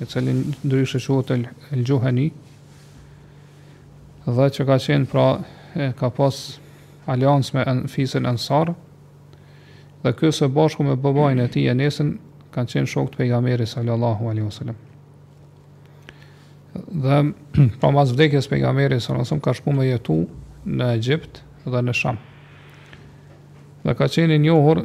i cili ndryshe quhet El, El Gjuheni, dhe që ka qenë pra e, ka pas aliancë me en, fisin Ensar, dhe ky së bashku me babanë e tij Enesin, kanë qenë shokët e pejgamberit sallallahu alaihi wasallam. Dhe pra mas vdekjes pejgamberit sallallahu alaihi wasallam ka shku me jetu në Egjipt dhe në Sham. Dhe ka qenë i njohur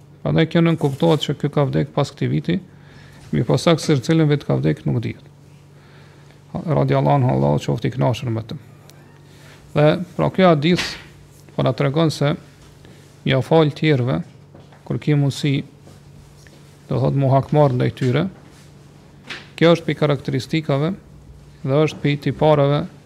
Prandaj kjo nënkuptohet që ky ka vdek pas këtij viti, mirëpo saktë se në cilën vit ka vdek nuk dihet. Radiallahu anhu Allahu qoftë i kënaqur me të. Dhe pra ky hadith po na tregon se ja fal tjerëve kur ke mundësi do thot mu hakmar ndaj tyre. Kjo është për karakteristikave dhe është për tipareve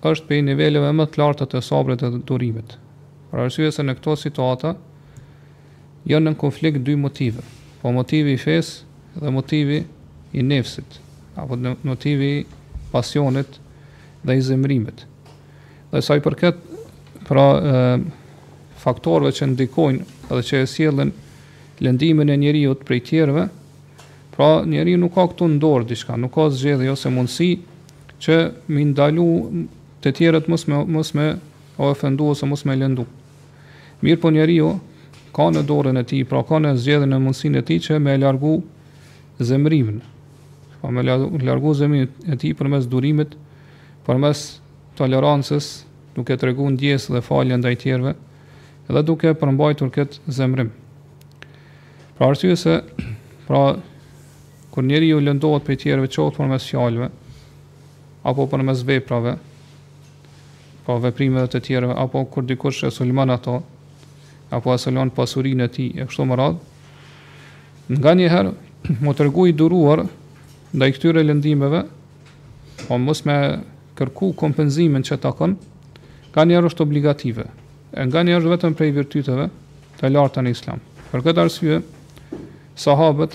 është prej niveleve më të larta të sabrit dhe të durimit, për arsye se në këto situata janë në konflikt dy motive, pra motivi i fesë dhe motivi i nefsit, apo motivi i pasionit dhe i zemërimit. Dhe sa i përket pra faktorëve që ndikojnë dhe që e sjellin lëndimin e njeriut prej tjerëve, pra njeriu nuk ka këtu në dorë diçka, nuk ka zgjedhje ose mundësi që mi ndalu të tjerët mos me, mos me ofendu ose mos me lëndu. Mirëpo njeriu, ka në dorën e tij, pra ka në zgjedhjen e mundësin e ti që me largu zemrimin. Pra me largu zemrimin e tij përmes durimit, përmes tolerancës, duke tregu ndjesë dhe falje ndaj tjerve, edhe duke përmbajtur këtë zemrim. Për arsye se, pra Kur njeriu lëndohet prej tjerëve qoftë përmes fjalëve apo përmes veprave, pra veprimeve të tjerëve apo kur dikush e sulmon atë, apo e sulmon pasurinë e tij e kështu me radhë, nganjëherë mu tregu i durueshëm ndaj këtyre lëndimeve, pra mos me kërku kompenzimin që takon, nganjëherë është obligative, e nganjëherë është vetëm prej virtyteve të larta në islam. Për këtë arsye, sahabët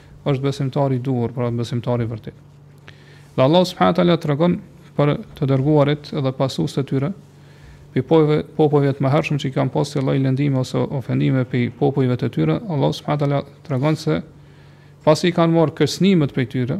është besimtar i duhur, pra besimtar i vërtetë. Dhe Allah subhanahu taala tregon për të dërguarit dhe pasuesit e tyre, prej popujve, popujve të mëhershëm që i kanë pas çdo lloj lëndime ose ofendime prej popujve të tyre, Allah subhanahu taala tregon se pasi i kanë marrë kërcënimet prej tyre,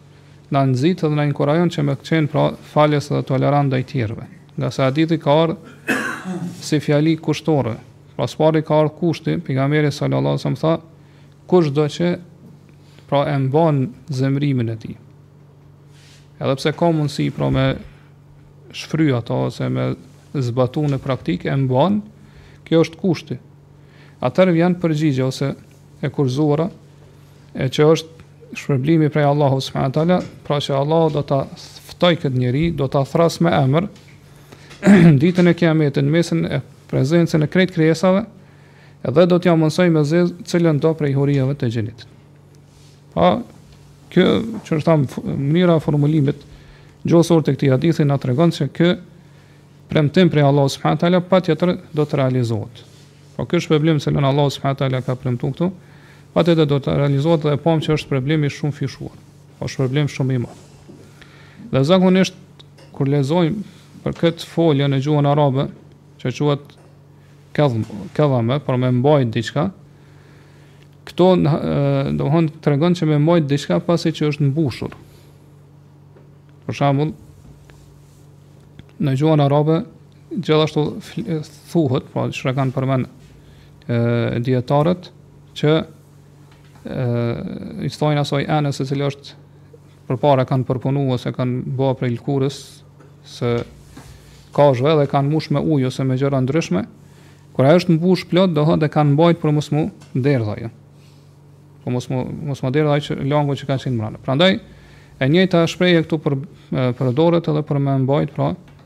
na nxit dhe na inkurajon që me qenë pra falës dhe tolerant ndaj tjerëve. Ngase hadithi ka ardhur si fjali kushtore. Pra së pari ka ardhur kushti, pejgamberi sallallahu alajhi wasallam tha, kushdo që pra e mban zemrimin e tij. Edhe pse ka mundësi pra me shfry atë ose me zbatu në praktikë e mban, ky është kushti. Atëherë vjen përgjigje ose e kushtëzuara e që është Shpërblimi prej Allahu subhanahu wa taala, pra që Allahu do ta ftoj këtë njeri, do ta thras me emër ditën e kiametit në mesin, në prezencën e krejt krijesave, edhe do t'ja mundësoj me zgjedh cilën do prej hurijave të xhenetit. Pra, kjo që është tash mënyra e formulimit gjuhësor të këtij hadithi na tregon që ky premtim prej Allahu s.a. patjetër do të realizohet. Po ky shpërblim të cilën Allahu subhanahu wa taala ka premtuar këtu, patjetër do të realizohet dhe e pamë që është shpërblim i shumëfishuar, po shpërblim shumë i madh. Dhe zakonisht kur lexojmë për këtë folje në gjuhën arabe, që quhet kadhm, kadhame, por me mbajt diçka, këtu do të thotë tregon që me mbajt diçka pasi që është mbushur. Për shembull, në gjuhën arabe Gjithashtu thuhet, pra që e kanë përmend dietarët që i thojnë asaj enës e cila është përpara kanë përpunu ose kanë bë prej lkurës së kafshëve dhe kanë mush me ujë ose me gjëra të ndryshme, kur ajo është mbush plot, do thotë dhe kanë mbajt për mos mu derdh ajo. Po mos mu mos mu derdh aj langu që ka qenë mbrenda. Prandaj e njëjta shprehje këtu për përdoret edhe për me mbajt pra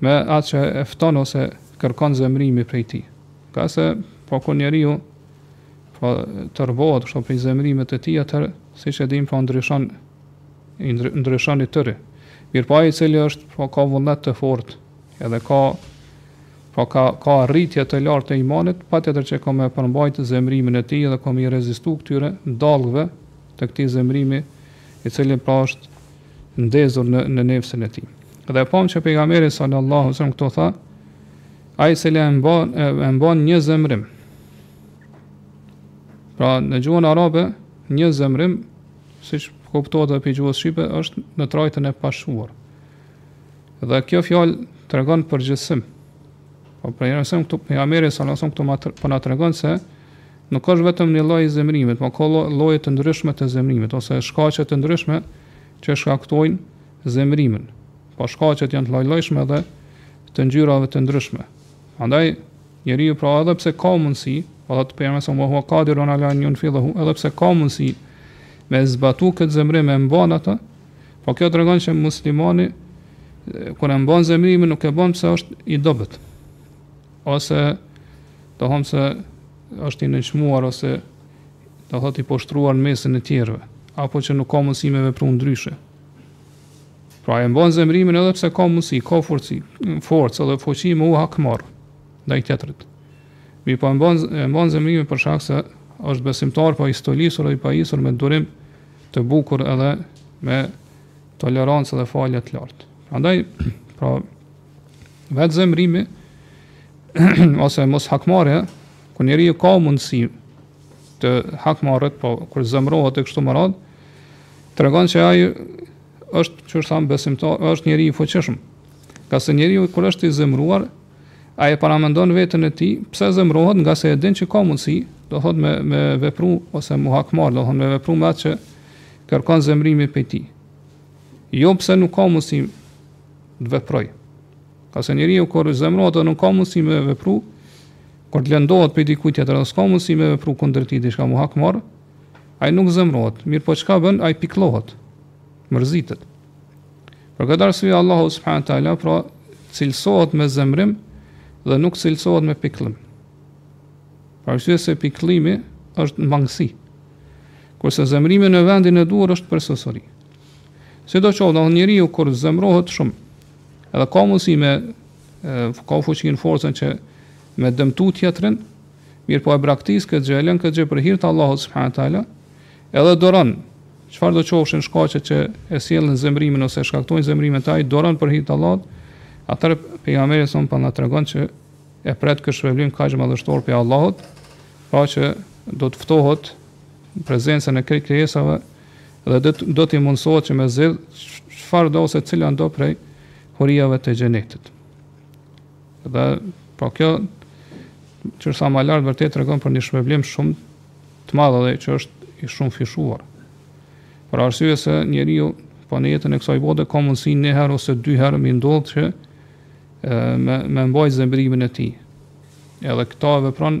me atë që e fton ose kërkon zemrimi prej tij. Ngase pra kur njeriu pra tërbohet kështu prej zemrimit të tij, atëherë siç e dimë pra ndryshon, ndryshon i tëri. Mirëpo ai i cili është pra ka vullnet të fortë, edhe ka pra ka ka rritje të lartë të imanit, patjetër që ka me përmbajt zemrimin e tij dhe ka me rezistu këtyre dallgëve të këtij zemrimi, i cili pra është ndezur në në nefsën e tij. Dhe e pamë që pejgamberi sallallahu alaihi wasallam këtu tha, ai i cili e mban e mban një zemrim. Pra në gjuhën arabe një zemrim, siç kuptohet edhe prej gjuhës shqipe, është në trajtën e pashquar. Dhe kjo fjalë tregon përgjithësim. Po pejgamberi sallallahu alaihi wasallam këtu po na tregon se Nuk është vetëm një lloj i zemërimit, por ka lloje të ndryshme të zemërimit ose shkaqe të ndryshme që shkaktojnë zemërimin. Po shkaqet janë të llojlojshme dhe të ngjyrave të ndryshme. Andaj njeriu pra edhe pse ka mundësi, po thotë pejgamberi wa huwa qadirun ala an yunfidhahu, edhe pse ka mundësi me zbatu këtë zemërim e mban atë, po kjo tregon se muslimani kur e mban zemërimin nuk e bën pse është i dobët. ose domethënë se është i nënçmuar ose do thotë i poshtruar në mesin e të tjerëve, apo që nuk ka mundësi me vepru ndryshe. Pra e mban zemrimin edhe pse ka mundësi, ka fuqi, forcë edhe fuqi me u hakmarrë ndaj tjetrit. Mirëpo e mban e mban zemrimin për shkak se është besimtar po i stolisur dhe i pajisur me durim të bukur edhe me tolerancë dhe falje të lartë. Prandaj, pra Vetë zemrimi, ose moshakmarrja, kur njeriu ka mundësi të hakmerret, po kur zemrohet e kështu me radhë, tregon që ai është, që është thamë, besimtar, është njeri i fuqishëm. Ngase njeriu, kur është i zemruar, ai e paramendon veten e tij, pse zemrohet ngase e din që ka mundësi, do thot me, me vepru, ose m'u hakmarrë, do thot me vepru me atë që kërkon zemrimi prej tij. Jo pse nuk ka mundësi, të veprojë. Ngase njeriu kur zemrohet dhe nuk ka mundësi me vepru, kur të lëndohet prej dikujt tjetër dhe s'ka mundësi me vepru kundër tij dhe s'ka m'u hakmarrë, ai nuk zemrohet, mirëpo çka bën, ai pikllohet, mërzitet. Për këtë arsye Allahu subhanahu wa taala pra cilësohet me zemrim dhe nuk cilësohet me pikllim. Për arsye se pikllimi është mangësi. Kurse zemrimi në vendin e duhur është përsosuri. Sidoqoftë, domethënë njeriu kur zemërohet shumë, edhe ka mundësi me ka fuqinë forcën që me dëmtu tjetrin, mirëpo e braktis këtë gjë, e lën këtë gjë për hir të Allahut subhanahu teala, edhe duron çfarëdo qofshin shkaqet që e sjellin zemrimin ose shkaktojnë zemrimin e tij, duron për hir të Allahut, atëherë pejgamberi son po na tregon që e pret ky shpërblim kaq madhështor prej Allahut, pra që do të ftohet në prezencën e krijesave Dhe do t'i mundësohet që me zgjedh çfarëdo ose cilëndo prej hurijave të xhenetit. Dhe pra kjo që është sa më lart vërtet tregon për një shpërblim shumë të madh dhe që është i shumëfishuar. Për arsye se njeriu po në jetën e kësaj bote ka mundësi një herë ose dy herë me ndodh që me e mbajt zemërimin e tij. Edhe këta e vepron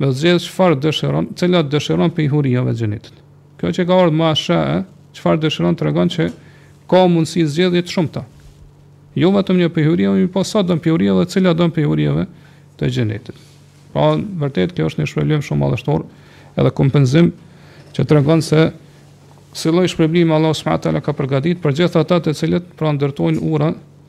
Dhe zgjedh çfarë dëshiron, cilat dëshiron prej hurijave të xhenetit. Kjo që ka ardhë ma shë e, çfarë dëshiron tregon që ka mundësi zgjedhje të shumta. Jo vetëm një prej hurijave, mirëpo sa don prej hurijave dhe cilat don prej hurijave të xhenetit. Pra, vërtet, kjo është një shpërblim shumë madhështor edhe kompenzim që tregon se çfarë lloj shpërblim Allah s.a. ka përgatit për gjithë ata të cilët pra ndërtojnë ura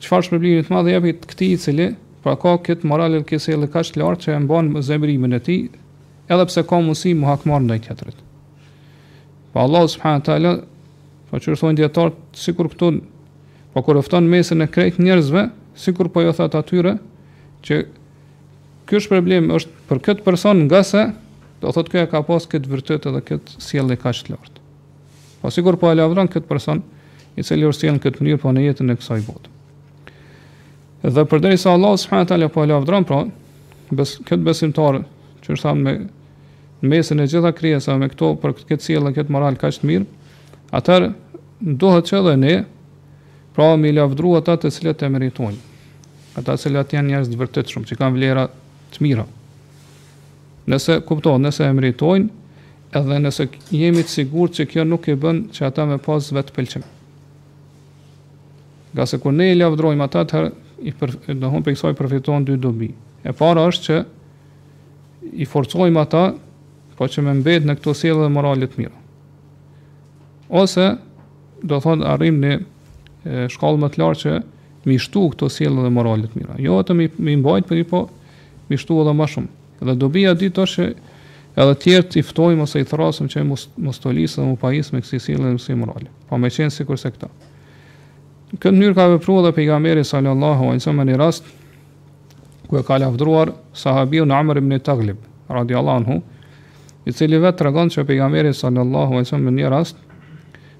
Çfarë shpërblimi të madh i jep këtij i cili, pra ka këtë moral e këtë sjellje kaq të lartë që e mban zemërimin e tij, edhe pse ka mundësi mu hakmarrë ndaj tjetrit. Po Allahu subhanahu teala, po siç thonë dijetarët, sikur këtu po krenohet në mesin e krejt njerëzve, sikur po ju thot atyre që ky shpërblim është për këtë person ngase do thotë ky e ka pas këtë virtyt edhe këtë sjellje kaq të lartë. Po sikur po e lavdron këtë person i cili u sjellë në këtë mënyrë po në jetën e kësaj bote. Dhe përderisa Allah subhanahu taala po e lavdron pra bes, këtë besimtar që është thamë në mesin e gjitha krijesave me këto për këtë këtë sjellje dhe këtë moral kaq të mirë, atëherë duhet që edhe ne pra me lavdrua ata të cilët e meritojnë. Ata të cilët janë njerëz të vërtetshëm, që kanë vlera të mira. Nëse, kuptohet, nëse e meritojnë dhe nëse jemi të sigurt që kjo nuk i bën që ata me pas vetëpëlqim. Ngase kur ne i lavdrojmë ata, atëherë i për, domethonë prej kësaj përfiton dy dobi. E para është që i forcojmë ata, po që me mbet në këto sjellje dhe morale të mira. Ose do thonë arrin në shkallë më të lartë që m'i shtu këto sjellje dhe morale të mira. Jo vetëm m'i mbajt, por i po m'i shtu edhe më shumë. Dhe dobia e dytë është që edhe të tjerët i ftojmë ose i thrasim që m'u, m'u stolisë dhe m'u pajisë me kësi sjellje dhe me kësi morale. Po me qenë sikurse këta. Në këtë mënyrë ka vepruar edhe pejgamberi sallallahu alaihi wasallam në rast ku e ka lavdruar sahabiun Amr ibn Taglib, radiallahu anhu, i cili vetë tregon që pejgamberi sallallahu alaihi wasallam në një rast,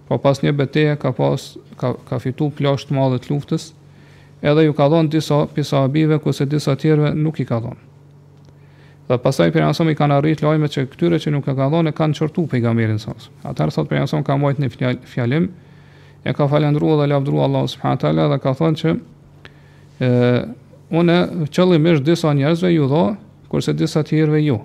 po pas një beteje ka, pas, ka, ka fitu plaçkë t'madhe të luftës, Edhe ju ka dhënë disa prej sahabijve kurse disa tjerëve nuk ju ka dhënë. Dhe pastaj pejgamberi sa i kanë arrit lajmet që këtyre që nuk ju ka dhënë e kanë qortu pejgamberin sa. Atëherë thotë pejgamberi sa ka mbajt një fjalim e ka falënderuar dhe lavdëruar Allahun subhanahu teala dhe ka thënë që e unë qëllimisht disa njerëzve ju dha kurse disa tjerëve jo.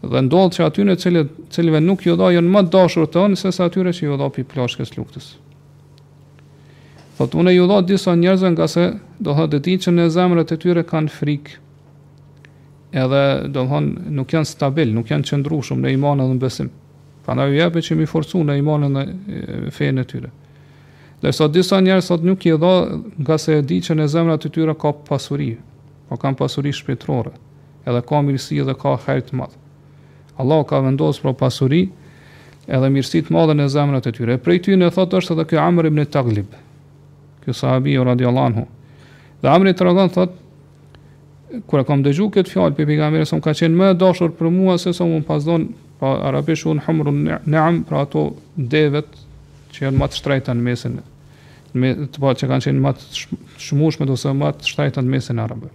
Dhe ndodh që atyne cilët, cilëve nuk ju dha, janë më të dashur te unë sesa atyre që ju dha prej plaçkës luftës. Thot unë ju dha disa njerëzve ngase do thot e din që në zemrat e tyre kanë frikë. Edhe do thon nuk janë stabil, nuk janë qëndrueshëm në iman dhe në besim. Prandaj ju jap që m'i forcu në iman dhe në fenë e tyre. Dhe thot disa njerëz thot nuk ju dha ngase e di që në zemrat e tyre ka pasuri, po kanë pasuri shpirtërore, edhe ka mirësi dhe ka hajr të madh. Allahu ka vendos pra pasuri edhe mirësi të madhe në zemrat e tyre. Prej tyre thotë është edhe ky Amr ibn Taglib, ky sahabi radiallahu anhu. Dhe Amri tregon thotë kur e kam dëgju këtë fjalë pi pejgamberit a.s. më ka qenë më e dashur për mua se sa me pas domethënë pra arabisht humrun na'am pra ato devet që janë më të shtrejta në mesin domethënë pra që kanë qenë më të çmushme ose më të shtrejta në mesin e arabëve.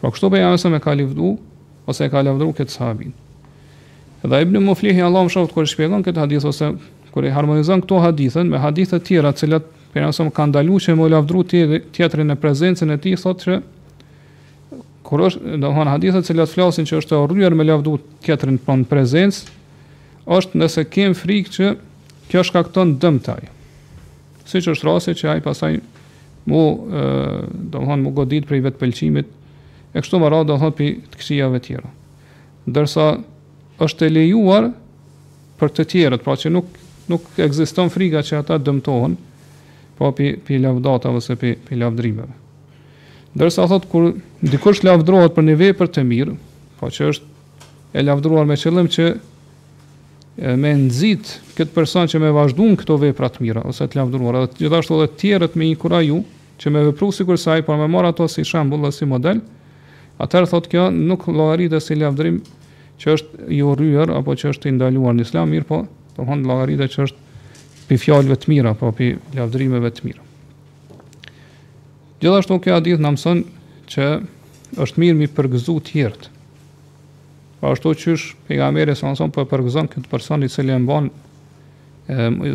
Pra kështu pejgamberi a.s. e ka livdu, ose e ka lavdëru këtë sahabi. Dhe Ibn Muflihi Allahu e mëshiroftë kur e shpjegon këtë hadith ose kur e harmonizon këto hadithe me hadithe të tjera të cilat pejgamberi ka ndaluar që me lavdëru tjetrin në prezencën e tij thotë se kur është domethënë hadithet të cilat flasin që është e urryer me lavdëru tjetrin pra n prezencë është nëse kem frikë që kjo shkakton dëm te ai. Siç është rasti që ai pastaj mun domethënë mu godit prej vetpëlqimit E kështu me radhë domethënë prej të këqijave tjera. Ndërsa është e lejuar për të tjerët, pra që nuk, nuk ekziston frika që ata dëmtohen, pra prej, prej lavdatave ose prej, prej lavdrimeve. Ndërsa thotë, kur dikush lavdrohet për një vepër të mirë, pra që është e lavdruar me qëllim që me nxit këtë person që me vazhdu n këto vepra të mira ose të lavdëruara, gjithashtu edhe të tjerët me inkuraju që me vepru sikur se ai, pra me marr ato si shembull ose si model, atëherë thotë kjo nuk llogaritet si lavdrim që është i urryer apo që është i ndaluar në Islam, mirëpo, domthonë llogaritet që është pi fjalëve të mira, apo pi lavdërimeve të mira. Gjithashtu ky hadith na mëson që është mirë mi përgëzu të tjerët. Po ashtu qysh pejgamberi a.s. po përgëzon këtë person i cili e mban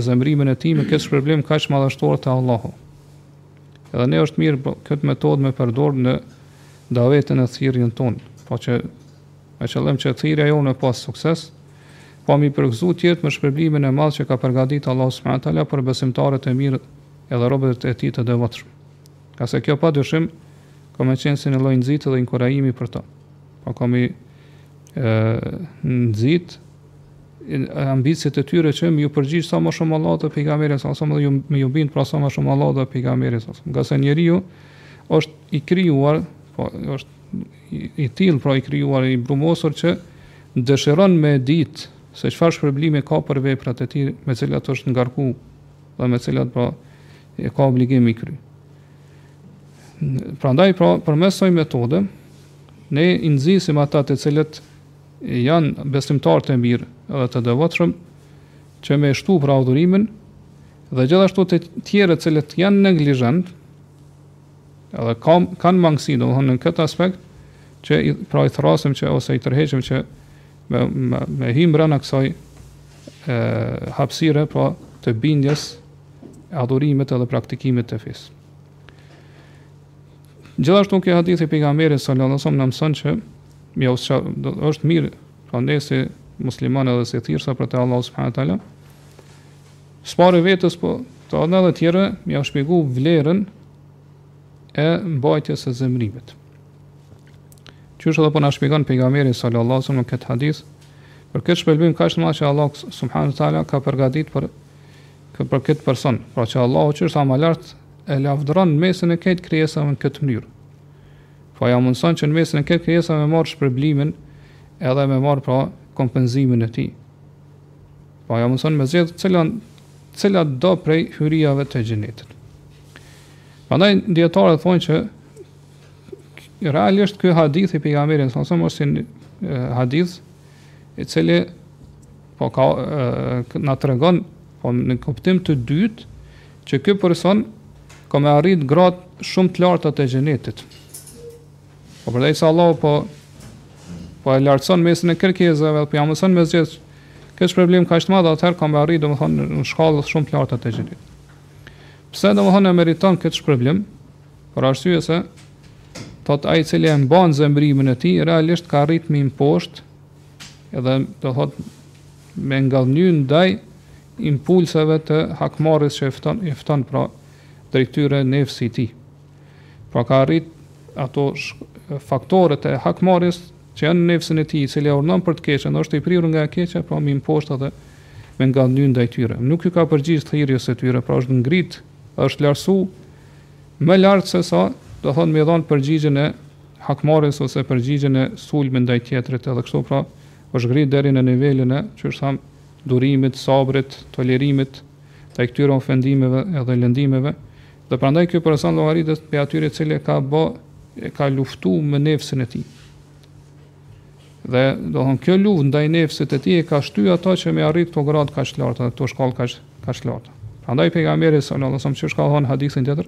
zemrimin e tij me këtë shpërblim kaq madhështor te Allahu. Edhe ne është mirë pra, këtë metodë me përdor në davetin e thirrjen tonë, pra që me qëllim që thirrja jonë me pas sukses, pra mi përgëzu tjerët me shpërblimin e madh që ka përgatitur Allahu subhanahu wa taala për besimtarët e mirë edhe robët e tij të devotshëm. Ngase kjo pa dyshim ka me qenë si një lloj nxitje dhe inkurajimi për ta. Pra po ka me i nxitë ambiciet e tyre që me ju përgjigj sa më shumë Allahut dhe pejgamberit a.s. me ju me ju bind pra sa më shumë Allahut dhe pejgamberit a.s. ngase njeriu është i krijuar pra është i tillë pra i krijuar i brumosur që dëshiron me dit se çfarë shpërblimi ka për veprat e tij me të cilat është ngarku dhe me të cilat pra e ka obligim mi kry. Prandaj pra përmes kësaj metode ne i nxisim ata të cilët janë besimtarë të mirë dhe të devotshëm që me i shtu pra adhurimin dhe gjithashtu të tjerë të cilët janë neglizhent edhe kam kanë mangësi domethënë në këtë aspekt që i pra i thrrasim që ose i tërheqim që me me, me hi mbrenda kësaj e hapësire pra të bindjes adhurimit edhe praktikimit të fesë Gjithashtu kjo hadith i pejgamberit sallallahu alejhi wasallam na mëson që është mirë pra ne si muslimanë dhe si thirrsa për te Allahu subhanahu teala s'pari vetes po edhe të tjerëve me jau shpjegu vlerën e mbajtjes së zemrimit. Qysh edhe po na shpjegon pejgamberi sallallahu alejhi wasallam n'këtë hadith, për këtë shpërblim kaq të madh që Allah subhanahu teala ka përgatitur për për këtë person, pra që Allahu qysh e thamë ma lart E lavdëron në mesin e krejt krijesave në këtë mënyrë. Pra ja mundëson që në mesin e krejt krijesave me marrë shpërblimin edhe me marrë pra kompenzimin e tij. Pra ja mundëson me zgjedh cilat, cilat do prej hyrijave të xhenetit. Prandaj dijetarët thonë që realisht kjo hadith i pejgamberit, salallahu alejhi selem është si hadith i cili po ka, e, na tregon po në kuptim të dytë Që ky person ka me arrit grada shumë të larta të xhenetit. Po përderisa Allahu po po e lartëson n'mesin e krejt krijesave, po ja mundëson me zgjedh këtë shpërblim kaq të madh, atëherë ka me arrit, domethënë, në shkallë shumë të lartë të xhenetit. Pse domethënë e meriton këtë shpërblim, për arsye se, thot ai cili e mban zemrimin e tij, realisht ka arrit me imposht, edhe do thot, me ngadhnjy ndaj, impulseve të hakmarrjes që e fton pra drejt tyre nefsi i tij. Pra ka arrit ato faktorët e hakmarrjes që janë në nefsin e tij, i cili e urdhëron për të keqen, është i prirur nga e keqja, pra me imposht edhe me ngadhnjy ndaj tyre. Nuk ju ka përgjigj thirrjes së tyre, pra është ngrit, është lartsu më lart se sa, domethënë me dhon përgjigjen e hakmarrjes ose përgjigjen e sulmit ndaj tjetrit, edhe kështu pra është ngrit deri në nivelin e, qysh e thamë, durimit, sabrit, tolerimit ndaj këtyre ofendimeve edhe lëndimeve, dhe prandaj kjo person llogaritet prej atyre i cili e ka bë, e ka luftu me nefsin e tij. Dhe domethënë kjo luftë ndaj nefsit të tij e ka shty ata që me arrit këto grada kaq t'larta, këto shkallë kaq kaq t'larta. Prandaj pejgamberi sallallahu alejhi wasallam çka thot n'hadithin tjetër,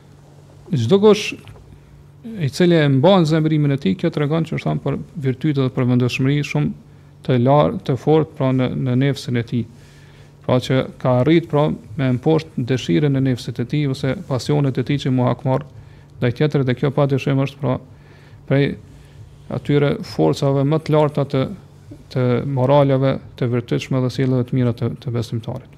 Çdokush i cili e mban zemërimin e tij, kjo tregon që është pra për virtyte dhe për vendosmëri shumë të lartë, të fortë pra në në nefsin e tij. Pra që ka arrit pra me mposht dëshirën e nefsit të tij ose pasionet e tij që mu hakmar ndaj tjetrit dhe kjo padyshim është pra prej atyre forcave më të larta të të moraleve të virtytshme dhe sjellave të mira të, të besimtarit.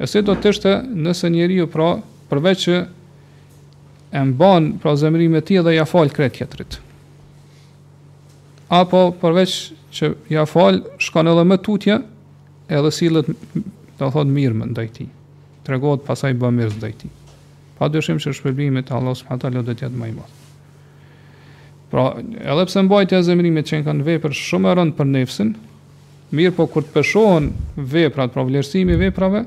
E si do të ishte nëse njeriu pra përveç që e mban pra zemërimin e tij dhe ja fal krejt tjetrit. Apo përveç që ja fal, shkon edhe më tutje, edhe sillet do thot mirë më ndaj tij. Tregohet pasaj bamirës ndaj tij. Pa dyshim që shpërblimi te Allahu subhanahu teala do të jetë më i madh. Pra, edhe pse mbajtja e zemërimit qenka një vepër shumë e rëndë për nefsin, Mirëpo kur të peshohen veprat, pra vlerësimi i veprave,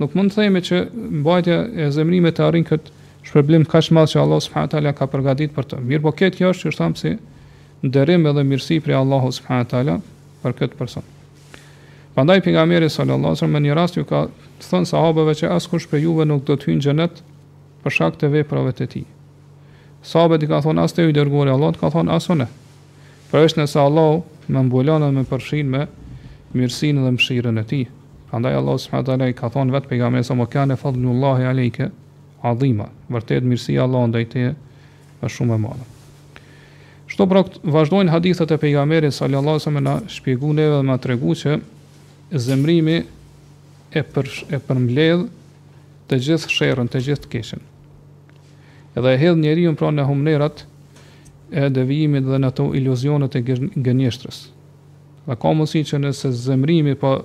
nuk mund të themi që mbajtja e zemërimit të arrin këtë shpërblim kaq të madh që Allah subhanahu teala ka përgatitur për të. Mirëpo këtë kjo është që thamë si nderim edhe mirësi prej Allahu subhanahu teala për këtë person. Prandaj pejgamberi sallallahu alajhi wasallam në një rast ju ka thënë sahabeve që askush prej juve nuk do të hyjë në xhenet për shkak të veprave të tij. Sahabët i kanë thonë as ti i dërguari i Allahut, ka thonë as unë. Përveç nëse Allahu më mbulon dhe më përfshin me mirësinë dhe mëshirën e Tij. Prandaj Allahu subhanahu wa taala i ka thënë vetë pejgamberit sa ue kane fadlullahi alejke adhima. Vërtet mirësia e Allahut ndaj teje është shumë e madhe. Kështu pra vazhdojnë hadithet e pejgamberit sallallahu alajhi wasallam me na shpjegu neve dhe me na tregu që zemrimi e për, e përmbledh të gjithë sherrin, të gjithë të keqen. Edhe e hedh njeriu pra në humnerat e devijimit dhe në ato iluzionet e gënjeshtrës. Dhe ka mundësi që nëse zemrimi po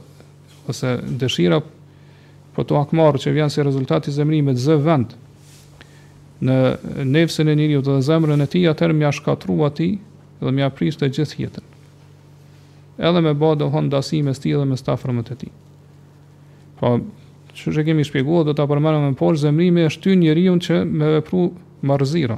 ose dëshira për t'u hakmarrë që vjen si rezultat i zemrimit zë vend në nefsin e njeriut dhe zemrën e tij, atëherë me ia shkatrru atij dhe me ia prish të gjithë jetën. Edhe me ba do thot ndasi mes tij dhe mes të afërmve të tij. Pra, siç e kemi shpjegu dhe e përmendëm edhe më zemrimi e shty njeriun që me vepru marrëzira.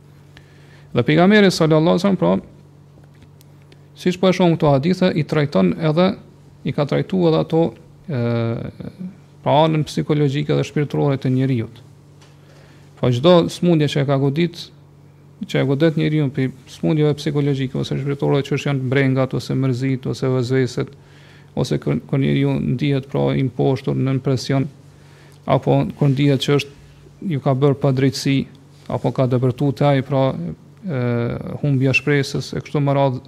Dhe pejgamberi sallallahu alajhi wasallam pra siç po e shohim këto hadithe i trajton edhe i ka trajtuar edhe ato ë pra anën psikologjike dhe shpirtërore të njeriut. Po çdo smundje që e ka godit, që e godet njeriun prej smundjeve psikologjike ose shpirtërore që janë brengat ose mërzit ose vesveset ose kur njeriu ndihet pra i mposhtur nën presion apo kur ndihet që është ju ka bërë padrejtësi, apo ka depërtu te ai, pra humbja shpresës, e kështu me radhë,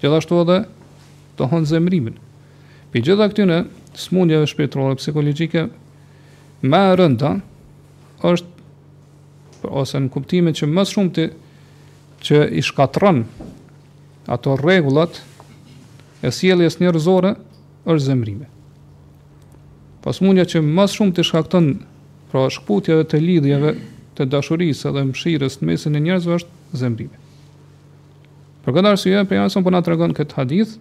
gjithashtu edhe dohon zemrimin. Prej gjitha këtyne, smundjeve shpirtërore, psikologjike, më e rënda, është, ose në kuptimin që më së shumti, që i shkatërron ato rregullat e sjelljes njerëzore, është zemërimi. Pra, sëmundja që më së shumti shkakton pra shkputjen e të lidhjeve të dashurisë dhe mëshirës në mesin e njerëzve është zemërimi. Për këtë arsye, Pejgamberi po na tregon këtë hadith,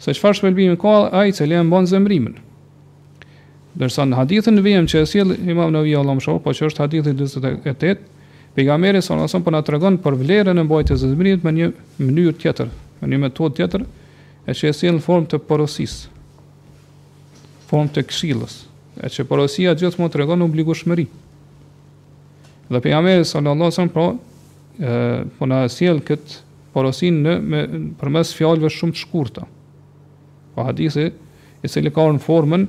se çfarë shpërblimi ka ai i cili e mban zemrimin. Ndërsa në hadithin në vijim që e sjell imam Neveviu Allahu e mëshiroftë po që është hadithi 48, pejgamberi salallahu alejhi ve selem po na tregon për vlerën e mbajtjes së zemrimit me një mënyrë tjetër, me një metodë tjetër, E që e sjell në formë të porosisë, formë të këshillës, e që porosia gjithmonë tregon obligueshmëri. Dhe pejgamberi sallallahu alajhi wasallam pra e po na sjell kët porosi ne përmes fjalëve shumë të shkurta. Po hadithi i cili ka në formën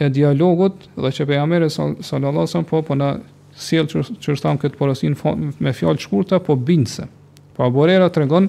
e dialogut dhe që pejgamberi sallallahu alajhi wasallam po po na sjell siç thamë këtë porosi me fjalë të shkurta po bindëse. Po Abu Huraira tregon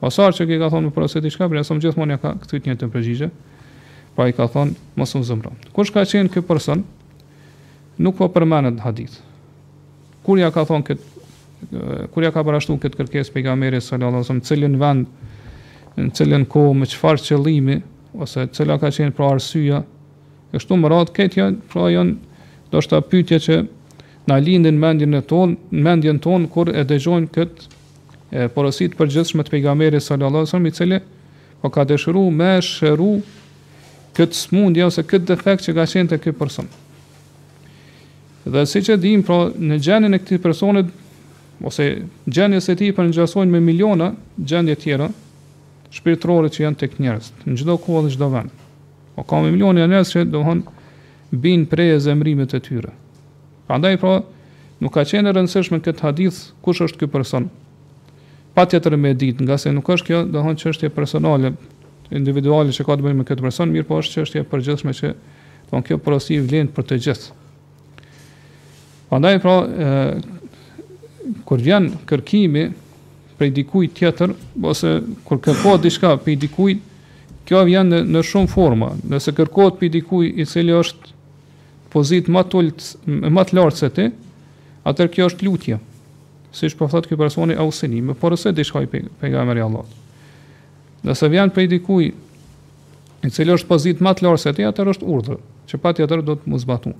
Pasi që ky ka thonë më porosit diçka, Pejgamberi gjithmonë ia ka kthy të njëjtën përgjigje, pra i ka thonë, mos u zemëro. Kush ka qenë ky person, nuk po përmendet në hadith. Kur ia ka thonë këtë, kur ia ka parashtru këtë kërkesë Pejgamberit salallahu, ose në cilin vend, në cilën kohë, me çfarë qëllimi, ose cila ka qenë pra arsyja, e kshtu me radhë, këto janë, pra janë, ndoshta pytje që na lindin në mendjen tonë, mendjen tonë, kur e dëgjojmë këtë Porosi të përgjithshme të Pejgamberit sallallahu alejhi ve sellem i cili po ka dëshiruar me shëru këtë smundje ose këtë defekt që ka qenë te ky person. Dhe siç e dimë, pra, në gjendjen e këtij personi, ose gjendjes së tij përngjasojnë me miliona gjendje të tjera, shpirtërore që janë tek njerëzit, në çdo kohë dhe çdo vend. O po ka me miliona njerëz që dohon bien pre e zemrimit të tyre. Prandaj pra, nuk ka qenë e rëndësishme në këtë hadith kush është ky person. Patjetër me ditë, ngase nuk është kjo, do thonë çështje personale, individuale që ka të bëjë me këtë person, mirëpo është çështje e përgjithshme që do thonë kjo porosi vlen për të gjithë. Prandaj pra, e, kur vjen kërkimi prej dikujt tjetër, ose kur kërkohet diçka prej dikujt, kjo vjen në, në shumë forma. Nëse kërkohet prej dikujt i cili është pozitë më të ulët, më të lartë se ti, atër kjo është lutje. Siç po thot ky personi eusini, më porosit diçka o pejgamber i Allahut. Nëse vjen prej dikuj, i cili është pozitë më të lartë se ti, atër është urdhër, që patjetër do të me zbatu.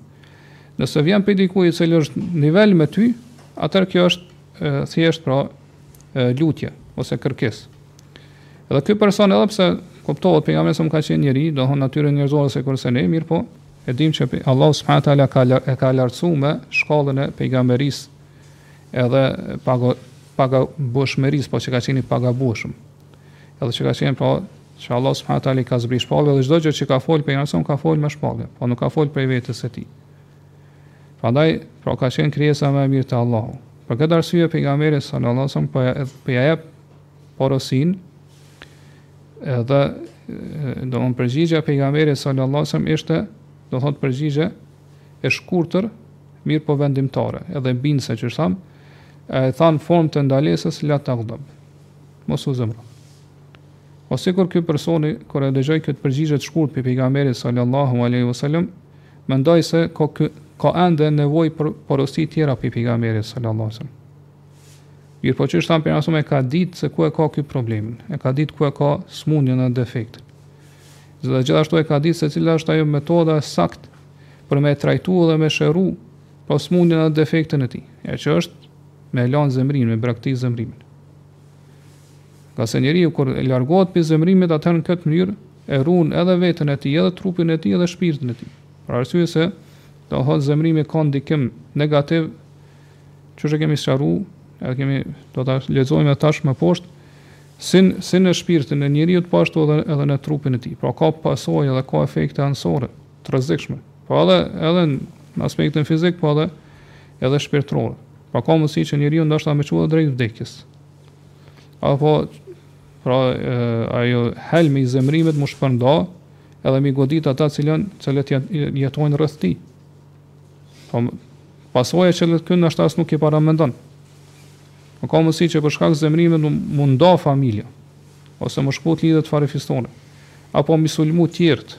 Nëse vjen prej dikuj, i cili është nivel me ty, atër kjo është e thjesht pra e, lutje ose kërkesë. Edhe ky person edhe pse kuptohet pejgamberi sa ka qenë njeri, do thon natyrën njerëzore sikurse ne mirëpo e dim që Allahu subhanahu teala ka e ka lartësuar me shkallën e pejgamberisë edhe paga pagabueshmëris, po që ka qenë i pagabueshëm. Edhe që ka qenë pra që Allah subhanahu teala ka zbrit shpallje dhe çdo gjë që ka fol pejgamberi ka fol me shpallje, po nuk ka fol prej vetes së tij. Prandaj, pra ka qenë krijesa më e mirë te Allahu. Për këtë arsye pejgamberi sallallahu alajhi wasallam po ja po ja jep porosin edhe do thot përgjigja e pejgamberit sallallahu alajhi wasallam ishte do thot përgjigje e shkurtër, mirëpo vendimtare, edhe bindëse që është thamë, e thanë formë të ndalesës, la tagdab, mos u zëmro. Ose kur ky personi, kur e dëgjoj këtë përgjigje të shkurt prej pejgamberit sallallahu aleyhi wasallam, Mendoi se ka ky ka ende nevojë për porosi tjera prej pejgamberit sallallahu alaihi wasallam. Mirpo ç'është tani pejgamberi e ka ditë se ku e ka ky problemin, e ka ditë ku e ka smundjen dhe defektin. Dhe gjithashtu e ka ditë se cila është ajo metoda e saktë për me trajtu dhe me shëru pra smundjen dhe defektin e tij, e që është me lan zemrimin, me braktis zemrimin. Ngase njeriu kur largohet prej zemërimit atëherë në këtë mënyrë e ruan edhe veten e tij edhe trupin e tij edhe shpirtin e tij. Për arsye se domethënë zemërimi ka ndikim negativ siç e kemi sqaru, edhe kemi do ta lexojmë edhe tash më poshtë si n si në shpirtin e njeriu po ashtu edhe edhe në trupin e tij. Pra ka pasojë edhe ka efekte anësore të rrezikshme. Po edhe edhe në aspektin fizik, po edhe edhe shpirtëror. Pra ka mundësi që njeriu ndoshta me u çuet drejt vdekjes. Apo pra ajo helmi i zemrimit m'u shpërnda edhe m'i godit ata të cilën të cilët jetojnë rreth tij. Po pasoja që këta ndoshta as nuk i paramendon. Dmth ka mundësi që për shkak zemrimit m'u nda familja, ose me shkput lidhjet farefisnore, apo m'i sulmu tjertë,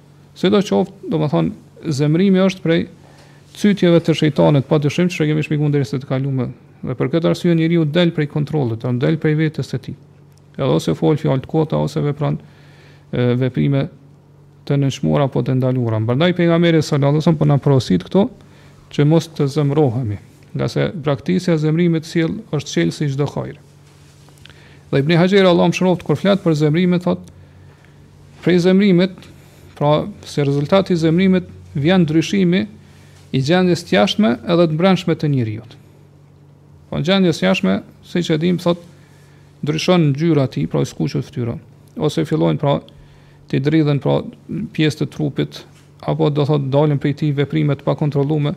Sidoqoftë, domethënë, zemërimi është prej cytjeve të shejtanit, padyshim, çka e kemi shpjeguar në derse të kaluara. Dhe për këtë arsye njeriu del prej kontrollit, do del prej vetes së tij. Edhe ose fol fjalë të kota ose vepron veprime të nënçmuara apo të ndaluara. Prandaj pejgamberi sallallahu alajhi wasallam po na porosit këtu që mos të zemrohemi, ngase braktisja e zemrimit sjell është çelës i çdo hajri. Dhe Ibn Hajar Allahu mëshiroft kur flet për zemrimin thotë Prej zemrimit, pra si rezultat i zemrimit vjen ndryshimi i gjendjes të jashtme edhe të brendshme të njeriut. Po në gjendjes të jashtme, siç e dim, thot, ndryshon ngjyra e tij, pra i skuqet ftyra, ose fillojnë pra të dridhen pra pjesë të trupit, apo do thot dalin prej tij veprime t'pakontrollume,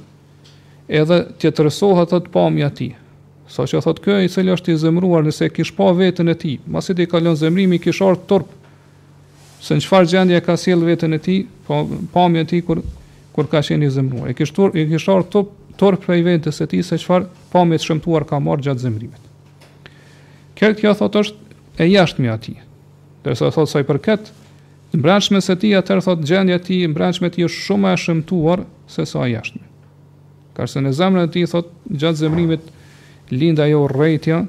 Edhe tjetërsohet thotë pamja e tij. Saqë thotë ky i cili është i zemëruar nëse e kish pa veten e tij, masi t'i kalon zemrimi i kish ardh turp se në çfarë gjendje e ka sjell veten e tij, pa, pamjen e tij kur kur ka qenë i zemëruar. I kish turp, i kish ardh turp, turp prej vetes së tij se çfarë pamje të shëmtuar ka marrë gjatë zemrimit. Kjo kjo thotë është e jashtmja e tij. Derisa thotë sa i përket së brendshmes së tij, atëherë thotë gjendja e tij e brendshme e tij është shumë më e shëmtuar se sa e jashtme. Ka se në zemrën e tij thotë gjatë zemrimit lind ajo urrejtja,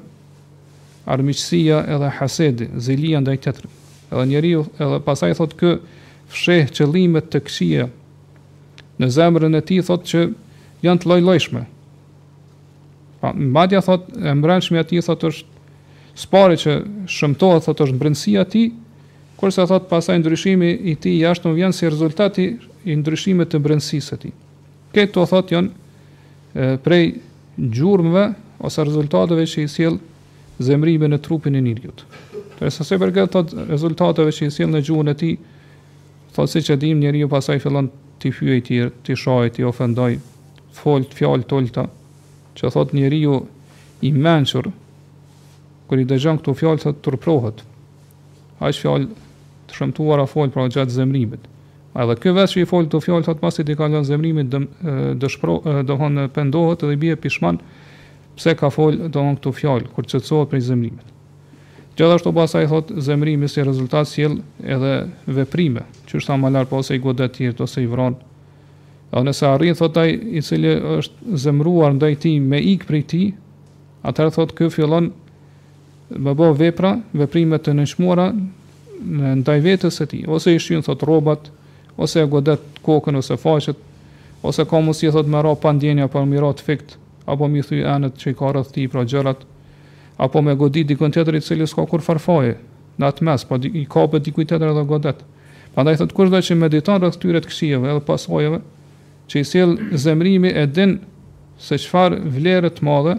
armiqësia edhe hasedi, zilia ndaj tjetrit. Edhe njeriu edhe pasaj thotë kë fsheh qëllime të këqija në zemrën e tij thotë që janë të lloj-llojshme. Pa, po, madje thotë e mbrendshmja e tij thotë është s'pari që shëmtohet thotë është brendësia e tij Kurse thotë pastaj ndryshimi i tij i jashtëm vjen si rezultat i i ndryshimit të brendësisë së tij. Këto thotë janë prej gjurmëve ose rezultateve që i sjell zemrimi në trupin e njeriut. Derisa sa i përket thotë rezultateve që i sjell në gjuhën e tij, thotë siç e dimë njeriu pastaj fillon t'i fyej t'i t'i shajë t'i ofendoj, fol fjalë të ulëta, që thotë njeriu i mençur kur i dëgjon këto fjalë thotë turpërohet. Aq fjalë të shëmtuara fol pra gjatë zemrimit. Edhe ky vetë që i fol këto fjalë thot pasi t'i kalon zemrimi dëm dëshpro domthon pendohet dhe i bie pishman pse ka fol domthon këto fjalë kur qetësohet prej zemrimit. Gjithashtu pasaj thot zemrimi si rezultat sjell edhe veprime, që siç thamë lart po ose i godet tjerët ose i vret. Edhe nëse arrin thot ai i cili është zemruar ndaj tij me ik prej tij, atëherë thot ky fillon me bo vepra, veprime të nënçmuara në ndaj vetes së tij, ose i shqyn thot rrobat, ose e godet kokën ose faqet, ose ka mundësi thot me ra pa ndjenjë apo m'i ra të fikt, apo m'i thy enët që i ka rreth tij pra gjërat, apo me godit dikon tjetër i cili s'ka kurrfarë faji në atë mes, po i kapet dikujt tjetër edhe godet. Prandaj thot kushdo që mediton rreth këtyre të këqijave edhe pasojave që i sjell zemrimi e din se çfarë vlere të madhe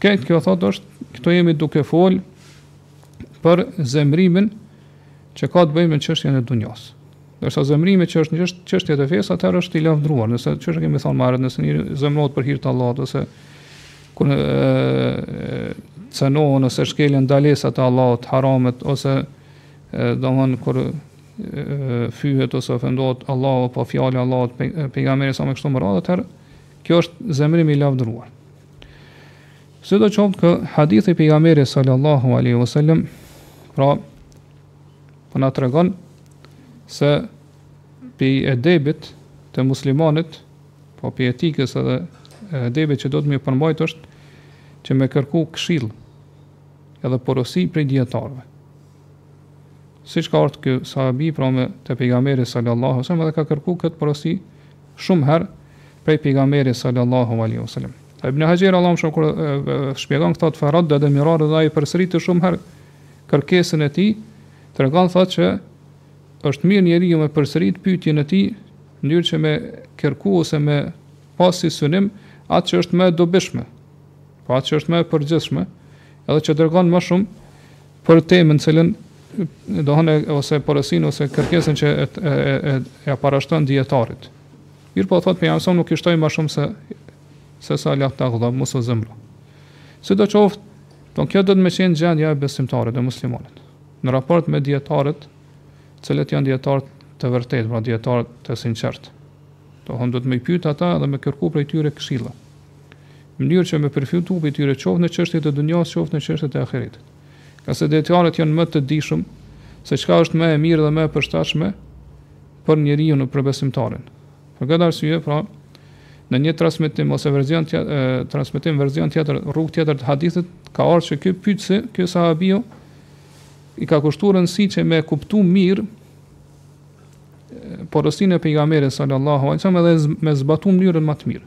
Kjo thotë është, këto jemi duke folë për zemrimin që ka të bëjë me çështjen e dunjas. Kurse zemrimi që është një çështje e fesë, atëherë është i lavdruar, siç e kemi thënë më parë, nëse njeri zemrohet për hir të Allahut ose kur cenohen ose shkelen ndalesat e Allahut, haramet ose domthon kur fyhet ose ofendohet Allahu apo fjala e Allahut pejgamberi salallahu alejhi ve selem e kështu me radhë atëherë Ky është zemërim i lavdëruar. Sido qoftë ky hadithi i pejgamberit sallallahu aleyhi vësallam, pra, po na tregon se prej edebit të muslimanit, po prej etikës edhe edebit që duhet me iu përmbajt është që me kërku këshillë edhe porosi prej dijetarëve. Siç ka ardhur ky sahabi pranë te pejgamberi sallallahu alejhi wasallam dhe ka kërku këtë porosi shumë herë prej pejgamberit sallallahu alejhi wasallam. Te Ibn Hajeri Allahu e mëshiroftë kur shpjegon këtë thotë fereddede miraren dhe ai përsëriti shumë herë kërkesën e tij, tregon thotë që është mirë njeriu me përsërit pyetjen e tij në mënyrë që me kërku ose me pas si synim atë që është më e dobishme, po atë që është më e përgjithshme, edhe që tregon më shumë Për temën të cilën domethënë ose porosin ose kërkesën që e e e ja parashton dijetarit. Mirë po thot pejgamberi salallahu alejhi ve selem nuk i shtoi më shumë se se sa la taghdab mos u zemro. Sidoqoftë, domethënë kjo duhet me qenë gjendja e besimtarit dhe muslimanit. Në raport me dijetarët, të cilët janë dijetarë të vërtetë, pra dijetarë të sinqertë. Domethënë duhet me i pyet ata dhe me kërku prej tyre këshilla. mënyrë që me përfitu prej tyre qoftë në çështje të dunjas qoftë në çështje të ahiretit. Ngase dijetarët janë më të dijshëm se çka është më e mirë dhe më e përshtatshme për njeriun e për besimtarin. Për këtë arsye, pra, në një transmetim ose version tjetër, transmetim version tjetër, rrugë tjetër të hadithit ka ardhur se ky pyetësi, ky sahabiu i ka kushtuar rëndësi që me kuptu mirë porosinë e pejgamberit sallallahu alajhi wasallam dhe me zbatu në mënyrën më të mirë.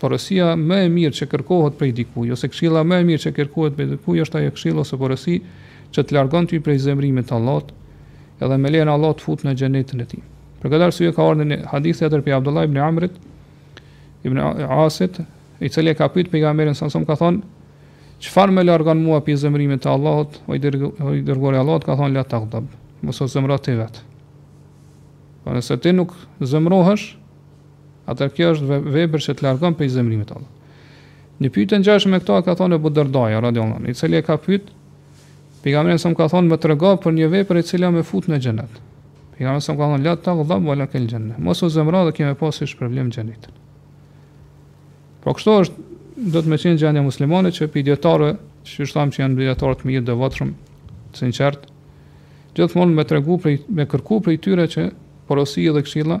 Porosia më e mirë që kërkohet prej dikujt ose këshilla më e mirë që kërkohet prej dikujt është ajo këshillë ose porosi që të largon ty prej zemërimit të Allahut, edhe me lejen e Allahut të fut në xhenetin e tij. Për këtë arsye ka ardhur në hadith tjetër prej Abdullah ibn Amrit ibn Asit, i cili e ka pyet pejgamberin salallahu alejhi ve selem ka thon çfarë më largon mua prej zemërimit të Allahut, o i dërguari i Allahut ka thon la taghdab, mos u zemëro ti vet. Po nëse ti nuk zemërohesh, Atëherë kjo është ve- vepër që të largon prej zemërimit të Allahut. Një pyetje e ngjashme me këtë ka thënë Abu Dardaja radhiyallahu anhu, i cili e ka pyet pejgamberin s.a. ka thënë më trego për një vepër e cila më fut në xhenet. Pejgamberi s.a. ka thënë la taghdab wala kal janna. Mos u zemëro dhe ke me pas si shpërblim xhenetin. Po kështu është duhet me qenë gjendja muslimanëve që prej dietarëve, qysh thamë që janë dietarë të mirë, devotshëm, të sinqert, gjithmonë me tregu për me kërku prej tyre që porosi dhe këshilla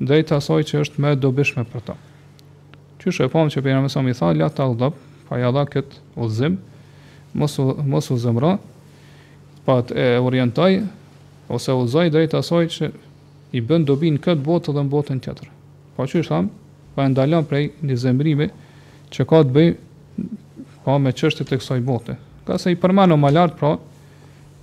drejt asaj që është më e dobishme për ta. Qysh e pamë që pejgamberi s.a. i tha la taghdab, pra ja dha kët udhëzim, mos u, mos u zemro, pra e orientoi ose udhëzoi drejt asaj që i bën dobi në këtë botë dhe në botën tjetër. Po qysh thamë, po e ndalon prej një zemrimi që ka të bëjë pa po, me çështjet e kësaj bote. Kurse i përmendëm më lart pra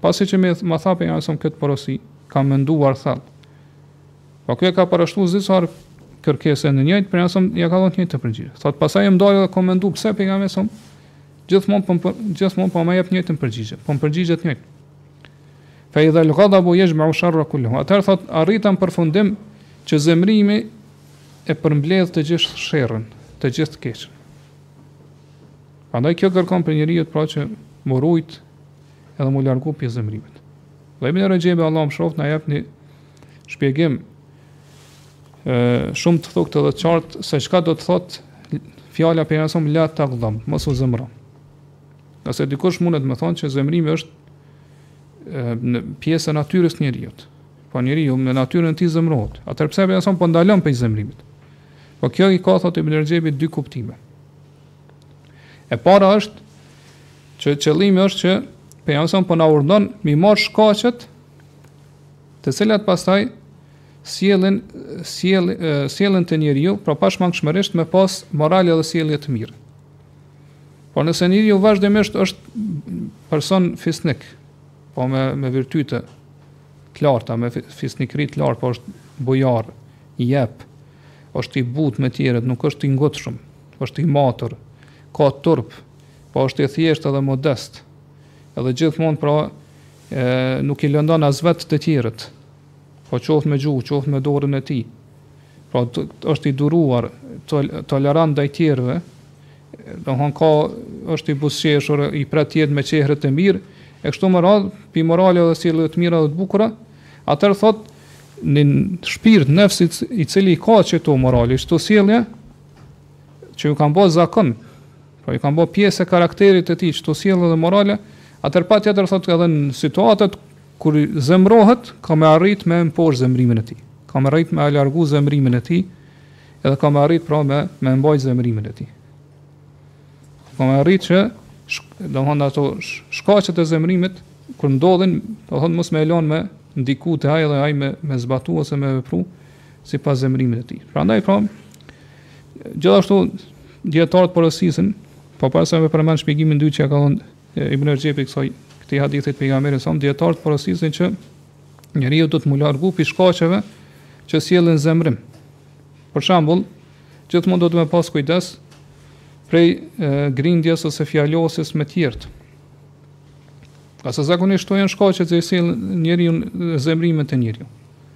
Pasi që m'ma tha pejgamberi s.a. këtë porosi, kam menduar thellë. Po ky e ka parashtru disa herë kërkesën e njëjtë pejgamberi s.a. ja ka dhënë të njëjtë përgjigje. Thot pastaj jam ndalë dhe kam mendu pse pejgamberi s.a. gjithmonë po gjithmonë po më jep të njëjtën përgjigje, po më përgjigjet njëjtë. Fa idha al-ghadabu yajma'u sharra kulluhu. Atëherë thot arrita në përfundim që zemrimi e përmbledh të gjithë sherrin, të gjithë keqën. Prandaj kjo kërkon prej njeriut pra që m'u rujt edhe mu largu prej zemrimit. Dhe Ibn Rexhebi Allahu e mëshiroft na jep një shpjegim ë shumë të thuktë dhe të qartë se çka do të thot fjala e pejgamberit s.a. la taghdab, mos u zemro. Nëse dikush mundet me thonë që zemrimi është një pjesë e natyrës njeriut. Po njeriu me natyrën e tij zemrohet. Atëherë pse pejgamberi s.a. po ndalon prej zemrimit. Po kjo i ka thotë Ibn Rexhebi dy kuptime. E para është Që qëllimi është që pejgamberi s.a. po na urdhon mi marr shkaqet të cilat pastaj sjellin sjell sjellin te njeriu pra pashmangshmërisht me pas moral dhe sjellje të mirë. Po nëse njeriu vazhdimisht është person fisnik, po me me virtyte të larta, me fisnikëri të lartë, po është bujar, jep, është i butë me tjerët, nuk është i ngutshëm, është i matur, ka turp, Po është i thjeshtë edhe modest. Edhe gjithmonë pra e, nuk i lëndon as vetë të tjerët. Po qoftë me gjuhë, qoftë me dorën e tij. Pra të, është i duruar, të, tolerant ndaj tjerëve. Domethon ka është i buzëqeshur, i pret tjerët me çehre të mirë, e kështu me radhë, prej morale dhe sjellje të mira dhe të bukura, atëherë thot një shpirt nefsi i cili ka çeto morale, çto sjellje që ju kanë bërë zakon pra i kanë bo pjesë e karakterit të tij, këto sjellje dhe morale, atëherë patjetër thotë edhe në situatat kur zemërohet, ka me arrit me mposht zemërimin e tij. Ka me arrit me largu zemërimin e tij, edhe ka me arrit pra me, me mbajt zemërimin e tij. Ka me arrit që, do më thonë ato shkaqet e zemërimit, kur ndodhin, do thonë mos me e lon me ndiku te ai dhe ai me, me zbatu ose me vepru, sipas zemërimit të tij. Prandaj pra, Gjithashtu, dijetarët porosisin, po para se me përmend shpjegimin e dytë që ka dhënë Ibn Rexhepi kësaj këtij hadithi të pejgamberit sa dijetarët porosisin që njeriu duhet mu largu pi shkaqeve që sjellin zemrim. Për shembull, gjithmonë duhet me pas kujdes prej e, grindjes ose fjalosjes me tjerët. Ngase zakonisht këto janë shkaqet që i sjellin njeriut zemrimin te njeriu.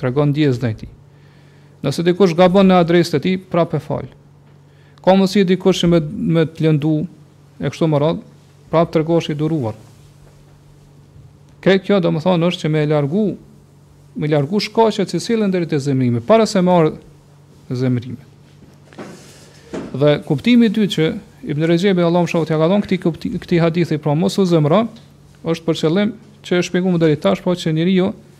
Tregon ndjesë ndaj tij. Nëse dikush gabon në adresë të tij, prapë e fal. Ka mundësi dikush që me, me të lëndu, e kështu më radhë, prapë tregohesh i duruar. Krejt kjo, do më thonë, është që me largu, me largu shkaqet që sjellin deri te zemrimi, para se me ardhë zemrimi. Dhe kuptimi i dytë që Ibn Rexhepi, Allahu e mëshiroftë, ja ka dhonë këti, këti, këti hadithi, pra mos u zemro, është për qëllim që e shpjeguam deri tash, po që njeriu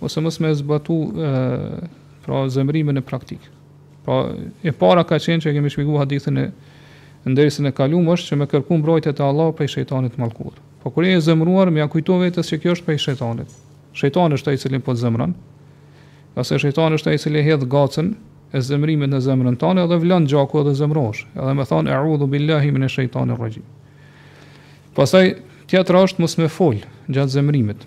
Ose mos me zbatu e, pra zemrimin në praktik. Pra e para ka qenë që kemi shpjegu hadithin në dersin e kalum është që me kërku mbrojtje te Allahu prej shejtanit të mallkuar. Po kur je i zemruar, me ja kujtu vetes që kjo është prej shejtanit. Shejtani është ai i cili po të zemron, ose shejtani është ai i cili hedh gacën e zemrimit në zemrën tonë dhe vlon gjaku edhe zemrohesh, edhe me thon e'udhu billahi minash shaitanir rajim. Pastaj tjetra është mos me fol gjatë zemrimit.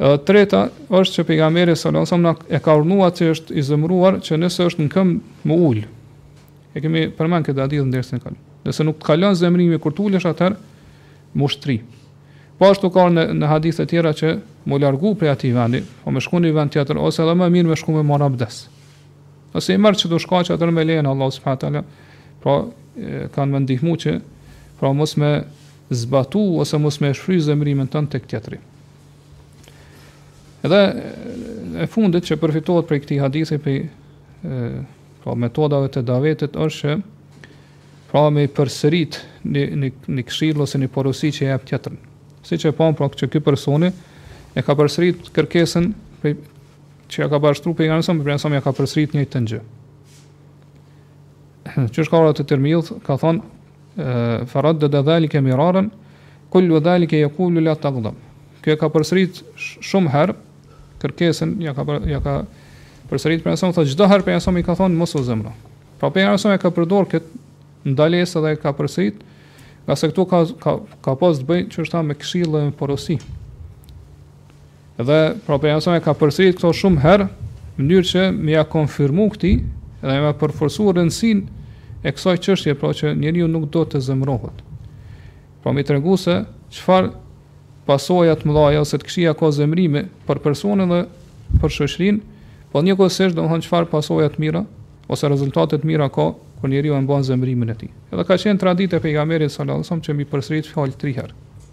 E treta është që pejgamberi sallallahu alajhi wasallam e ka urdhëruar atë që është i zemëruar që nëse është në këmbë mu ul. E kemi përmend këtë hadith në dersin e kaluar. Nëse nuk të kalon zemërimi kur të ulesh atëherë mu shtri. Po ashtu ka në në hadithe të tjera që mu largu prej atij vendi, po me shku në vend tjetër ose edhe më mirë me shku me marr abdes. Nëse i marr këto shkaqe atëherë me lejen e Allahut subhanahu taala, pra kanë me ndihmu që pra mos me zbatu ose mos me shfry zemërimin tënd tek tjetri. Edhe e fundit që përfitohet prej këtij hadithi prej pra metodave të davetit është që pra me përsërit një një një këshillë ose një porosi që i jep tjetrit. Siç e pamë pra që ky personi e ka përsërit kërkesën prej që ja ka parashtruar pejgamberit sa pejgamberi sa ja ka përsërit të njëjtën gjë. Që shkara të Tirmidh ka thon Faraddada dhalika miraran, kullu dhalika yaqulu la taghdab. Kjo e ka përsërit shumë herë kërkesën, ja ka ja ka përsërit pejgamberi alejhi selam, thotë çdo herë pejgamberi alejhi selam i ka thonë mos u zemro. Pra pejgamberi alejhi selam e ka përdor kët ndalesë dhe e ka përsërit, ngase këtu ka ka ka pas të bëjë çështja me këshillë dhe me porosi. Dhe pra pejgamberi alejhi selam e ka përsërit këto shumë herë në mënyrë që me ia konfirmu këtij dhe me përforcu rëndësinë e kësaj çështje pra që njeriu nuk do të zemrohet. Pra me tregu se çfarë pasoja të mëdha ose të këqija ka zemrimi për personin dhe për shoqërinë, po njëkohësisht domthon çfarë pasoja të mira ose rezultate të mira ka kur njeriu e mban zemrimin e tij. Edhe ka qenë traditë e pejgamberit sallallahu alajhi wasallam që me i përsërit fjalët tri herë.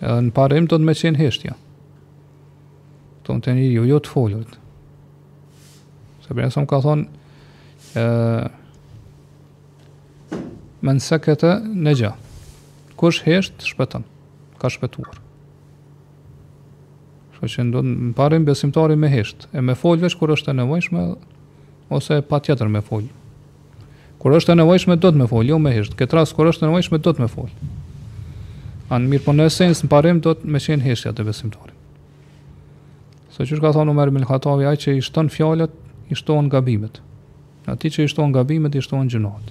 Edhe në parim duhet me qenë heshtja. Domethënë te njeriu, jo të folurit. Se pejgamberi alejhi selam ka thonë, e, men sekete nexha. Kush hesht, shpëton. Ka shpëtuar. Kështu që duhet në parim besimtari me hesht. E me folë veç kur është e nevojshme, ose patjetër me folë. Kur është e nevojshme duhet me fol, jo me hisht. Këtë rast kur është e nevojshme duhet me fol. A mirëpo në esencë në parim duhet me qenë hishtja te besimtari. Saqë ka thonë Omer ibn Khattabi, ai që i shton fjalët, i shton gabimet. E ai që i shton gabimet, i shton gjynahet.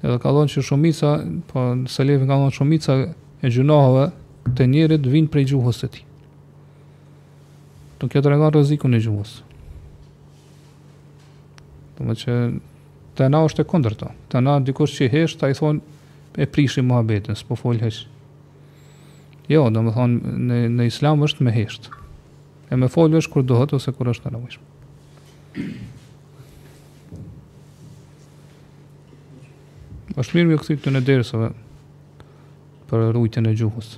Edhe ka thonë që shumica, po selefi ka thonë shumica e gjynaheve të njerit vijnë prej gjuhës së tij. E kjo tregon rrezikun e gjuhës. Domethënë te na është e kundërta. Te na dikush që hesht, ata i thonë, e prishi muhabetin, s'po fol hiç. Jo, domethënë, në, në islam është me hesht. E me folë është kur dohet, ose kur është e nevojshme. është mirë me iu kthy atyne dersave për rujtjen e gjuhës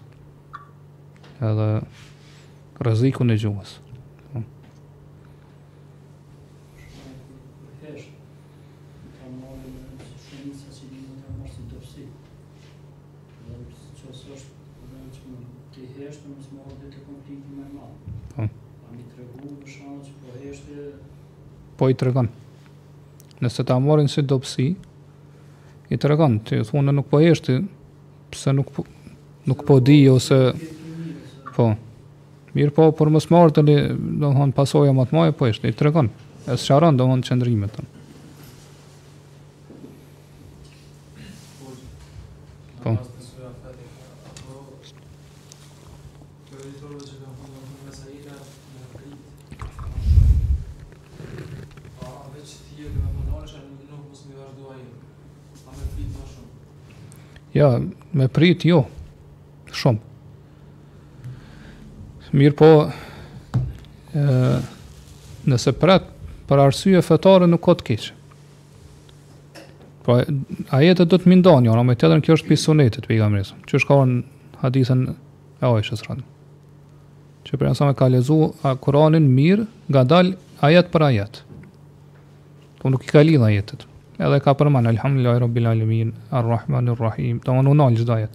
edhe rrezikun e gjuhës. po i tregon. Nëse ta marrin si dobsi, i tregon, domethënë nuk po heshti, pse nuk po, nuk po di, ose, po, Mirëpo, për mos marrë tani, domethënë, pasoja më të mëdha, po ishte, i tregon, e sqaron, domethënë, qëndrimet tona. Po. Ja, me prit jo, shumë. Mirëpo, nëse pret për arsye fetare nuk ka të keq. Po ajetet do të mindon, jo, me të vërtetë kjo është pjesë e sunetit të Pejgamberit. Që është ka në hadithin e Aishes radhë. Që Pejgamberi a.s. e ka lexu, a, Kuranin mirë, ngadalë ajet për ajet. Po nuk i ka lidh ajetet. Edhe ka përmend, Elhamdulilahi Rabbil Alemin, Ar-Rahman, Ar-Rahim, domethënë u nal çdo ajet.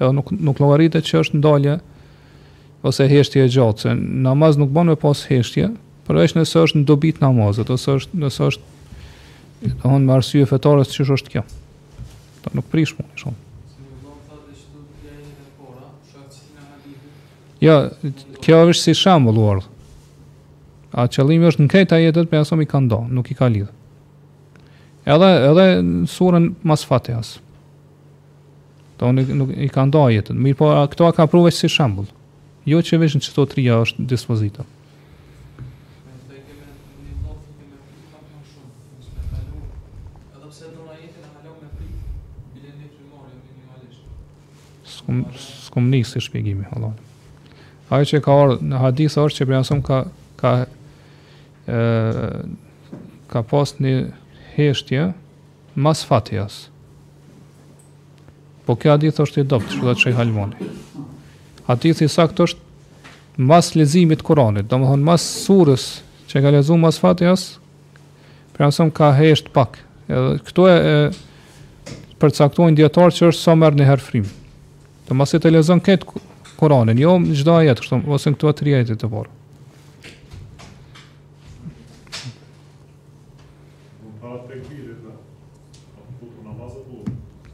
Edhe nuk nuk llogaritet që është ndalje ose heshtje e gjatë, se n'namaz nuk bën me pas heshtje, përveç nëse është në dobi të namazit ose është nëse është domethënë me arsye fetare siç është, është kjo. Do nuk prish punë shumë. Jo, kjo është si shembull u ardh. A qëllimi është në këto ajetet Pejgamberi a.s. i ka nda, nuk i ka lidhë. Edhe, edhe surën mas Fatihas. Domethënë nuk i ka nda ajetet. Mirëpo, këto i ka pru veç si shembull. Jo që veç në qëto tria është dispozita. Skum nik si shpjegimi, Allah. Ajo që ka ardh në hadith është që Pejgamberi a.s. ka, ka, e, ka pas një heshtje, Mas Fatihas. Po ky hadith është i dobët, si ka thënë Shejh Albani. Hadithi i saktë është mas leximit të Kuranit, domethënë mas surës që ka lexu mas Fatihas, Pejgamberi a.s. ka hesht pak. Edhe këtu e, e përcaktojnë dijetarët që është sa merr një herë frymë. Do masi e lexon krejt Kur'anin, jo në çdo ajet kështu, ose këto tri ajetet e para.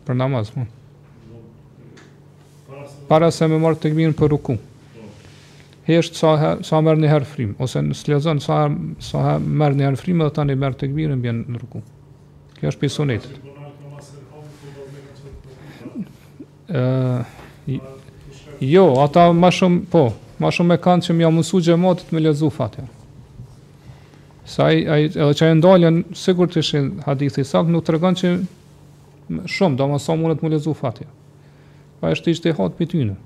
Për namaz, po. Para se me marrë tekbirin për ruku. Hesht sa, her, sa merr një herë frymë, ose nëse lexon sa, her, sa her, merr një herë frymë, dhe tani e merr tekbirin e bjen në ruku. Kjo është prej sunetit. Jo, ata ma shumë, po, ma shumë e kanë që me ia mundësu xhematit me lexu Fatihan. Se ai, ai, edhe që e ndalon, sikur të ishte hadithi sakt, nuk tregon që shumë, domosdo mundet m'u lexu Fatihaja. Po është ixhtihad prej tyne.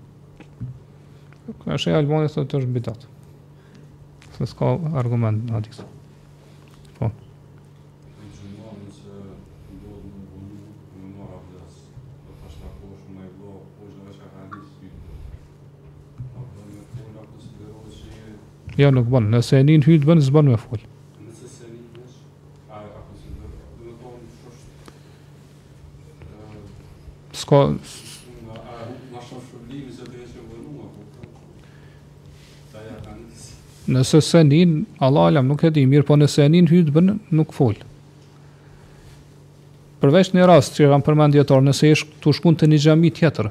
Kurse shejh Albani thotë është bidat. Se s'ka argument në hadith. Po. Jo nuk bën, nëse e nin hytben s'bën me fol. Nëse s'e nin hiç, a e ka konsideruar? Do të thotë ç'është ë S'ka A na shkon shpërblimi se tek je vonuar, po të Ta ja ka nis. Nëse s'e nin, Allahu alem, nuk e di, mirëpo nëse e nin hytben, nuk fol. Përveç një rast që e kanë përmend dijetarët, nëse ish tu shkun te një xhami tjetër.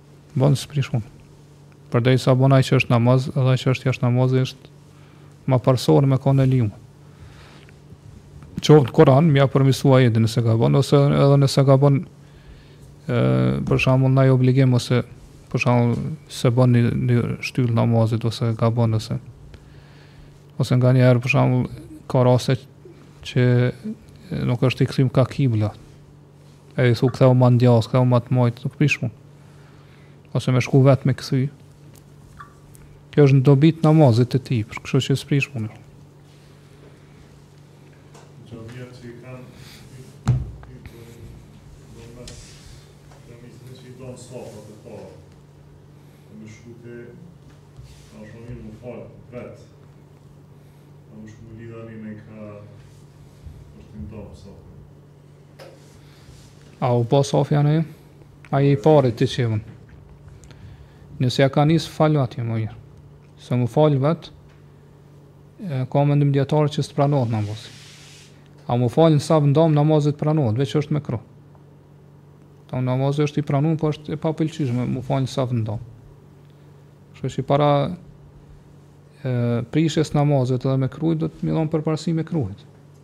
Bën s'prish kun. Përderisa bën ai që është në namaz, edhe ai që është jashtë namazit është më parësor me kanë leju. Qoftë në Kur'an, me ia përmirësu ai edhe nëse gabon ose edhe nëse gabon ë për shembull naj obligim ose për shembull s'e bën një, një shtyllë t'namazit ose gabon ose ose nganjëherë për shembull ka raste që nuk është i kthym ka kibla. E i thu kthehu ma n'djathtë, kthehu ma të majtë, nuk prish punë. Ose me shku vetë me e kthy. Kjo është në dobi të namazit të tij, kështu që s'prish punë. A u ba safi a? A je i pari ti që unë. Nëse ja ka nisë falu atje më mirë. Se me u falë vetë, ka mendim dijetarë që s't'pranohet namazi. A me u falë në saf t'ndamë namazi t'pranohet, veç është mekruh. Pra namazi është i pranuar, po është e papëlqyshme, me u falë në saf t'ndamë. Kështu që para e, prishjes s'namazit edhe mekruhit, do të m'i dhonë përparësi mekruhit.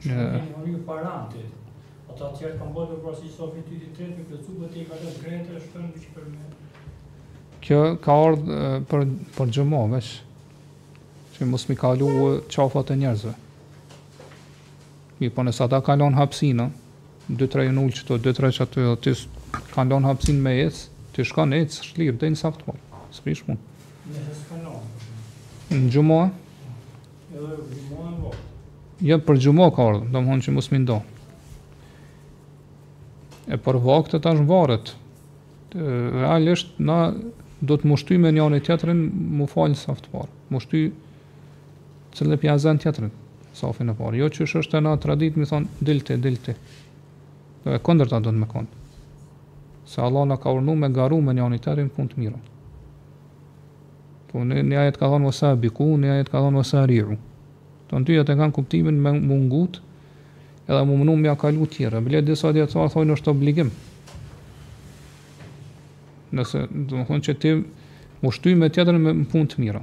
Shumë të një një paranti. Ata të tjerë kanë bërë për si që safi i dytë i tretë, për cupë të i ka të gretë, është të në bishë për me. Kjo ka ardhë për, për xhuma, veç. Që mos m'i kalu qafat e njerëzve. Mirëpo nëse ata ka lon hapsina, dy tre janë ulë qëtu, dy tre qaty, të kanë lonë hapsinë me ecë, ti shkon ec, shlirë, deri në saf t'parë, s'prish punë. Në xhuma? Edhe xhuma e bo. Jo, për xhuma ka ardhë, domethonë që mos më ndo. E për vakte tash më varet. Realisht, na do të mu shty me njëni tjetrin, mu falë saftë parë. Mu shty që me ja zën tjetrit safin e parë. Jo që është është e na traditë, me thonë, dil ti, dil ti. Dhe kundërta do të me konë. Se Allahu na ka urdhnu me garu me njëni tjetrin, punë të mira. Po në një ajet ka thonë ve sabiku, në një ajet ka thonë ve sariu. Të dyjat e kanë kuptimin me u ngut edhe mu munu me ja kalu tjerve. Bile disa dijetarë thonë është obligim. Nëse, domethonë që ti mu shty me tjetrin me punë të mira.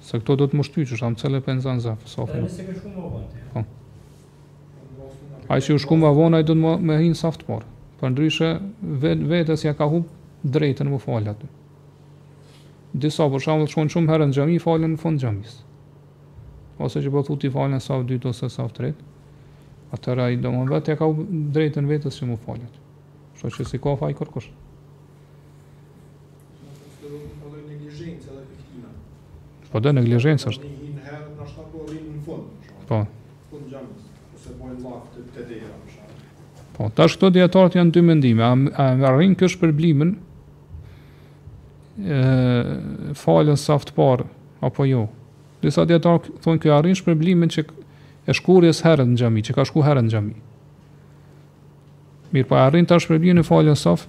Se këto do të mu shty që, është amë cëllë e për me zanë saf, sa fërë. Nëse ke shku më vonë të po. Ai që u shku më vonë, ai do të me, me hi në saftë parë. Përndryshe, vet, vetes ja ka hupë drejtën mu falë aty. Disa për shembull shkojnë shumë herët n'xhami, falen në fund xhamisë. Ose që po thuti falen saftë dytë ose saftë tretë. Atëherë ai domethonë vetë ja ka hupë drejtën vetes që mu falë. Kështu që s'i ka faj kërkush. Po do neglizhencë është. Po. Po, tash këto dijetarët janë dy mendime, a, a, arrin ky shpërblimin e faljes saftë parë, apo jo. Disa dijetarë thonë që arrin shpërblimin që e shkurjes herët në xhami, që ka shku herët në xhami. Mirëpo po arrin të shpërblimin e faljes saf,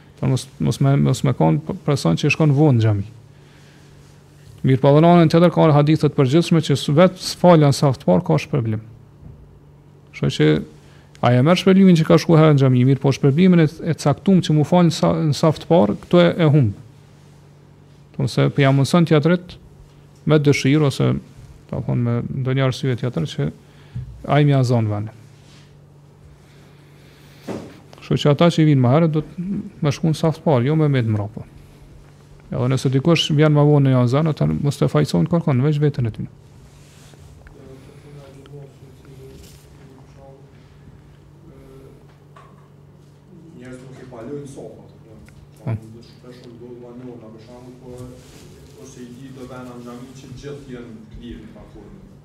Po mos mos me mos me kon person që shkon vonë në xhami. Mirëpo n'anën tjetër ka hadithe të përgjithshme që vet falja në saftë parë ka shpërblim. Kështu që ai e merr shpërblimin që ka shku herët në xhami, mirëpo shpërblimin e, e caktuar që mu fal në, sa, në saftë parë, këto e, e humb. Po se po ja mundëson tjetrit me dëshirë ose po thon me ndonjë arsye tjetër që ai me ja zon venin. Kështu që ata që i vijnë më herët do të me shku n'saftë parë, jo me met mbrapa. Edhe nëse dikush vjen më vonë e ja zan, ata mos të fajsojnë kërkon veç veten e tyre.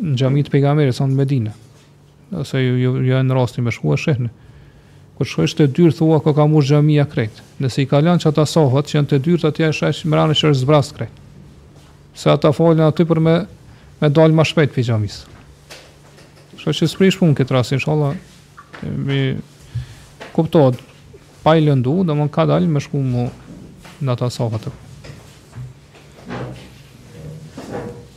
Në xhami të pejgamberit në Medinë. Nëse ju ju ju vjen rasti me shku shihni. Kur shkon te dyrt thua u ka mbush xhamia krejt. Nëse i kalon qata safat që janë te dyrt aty është ajo mbrena që është zbrast krejt. Se ata falen aty për me me dal më shpejt pi xhamis. Kështu që s'prish punë këtë rast inshallah. Mirëkuptohet pa i lëndu, domethënë ka dalë me shku mu në ata safat.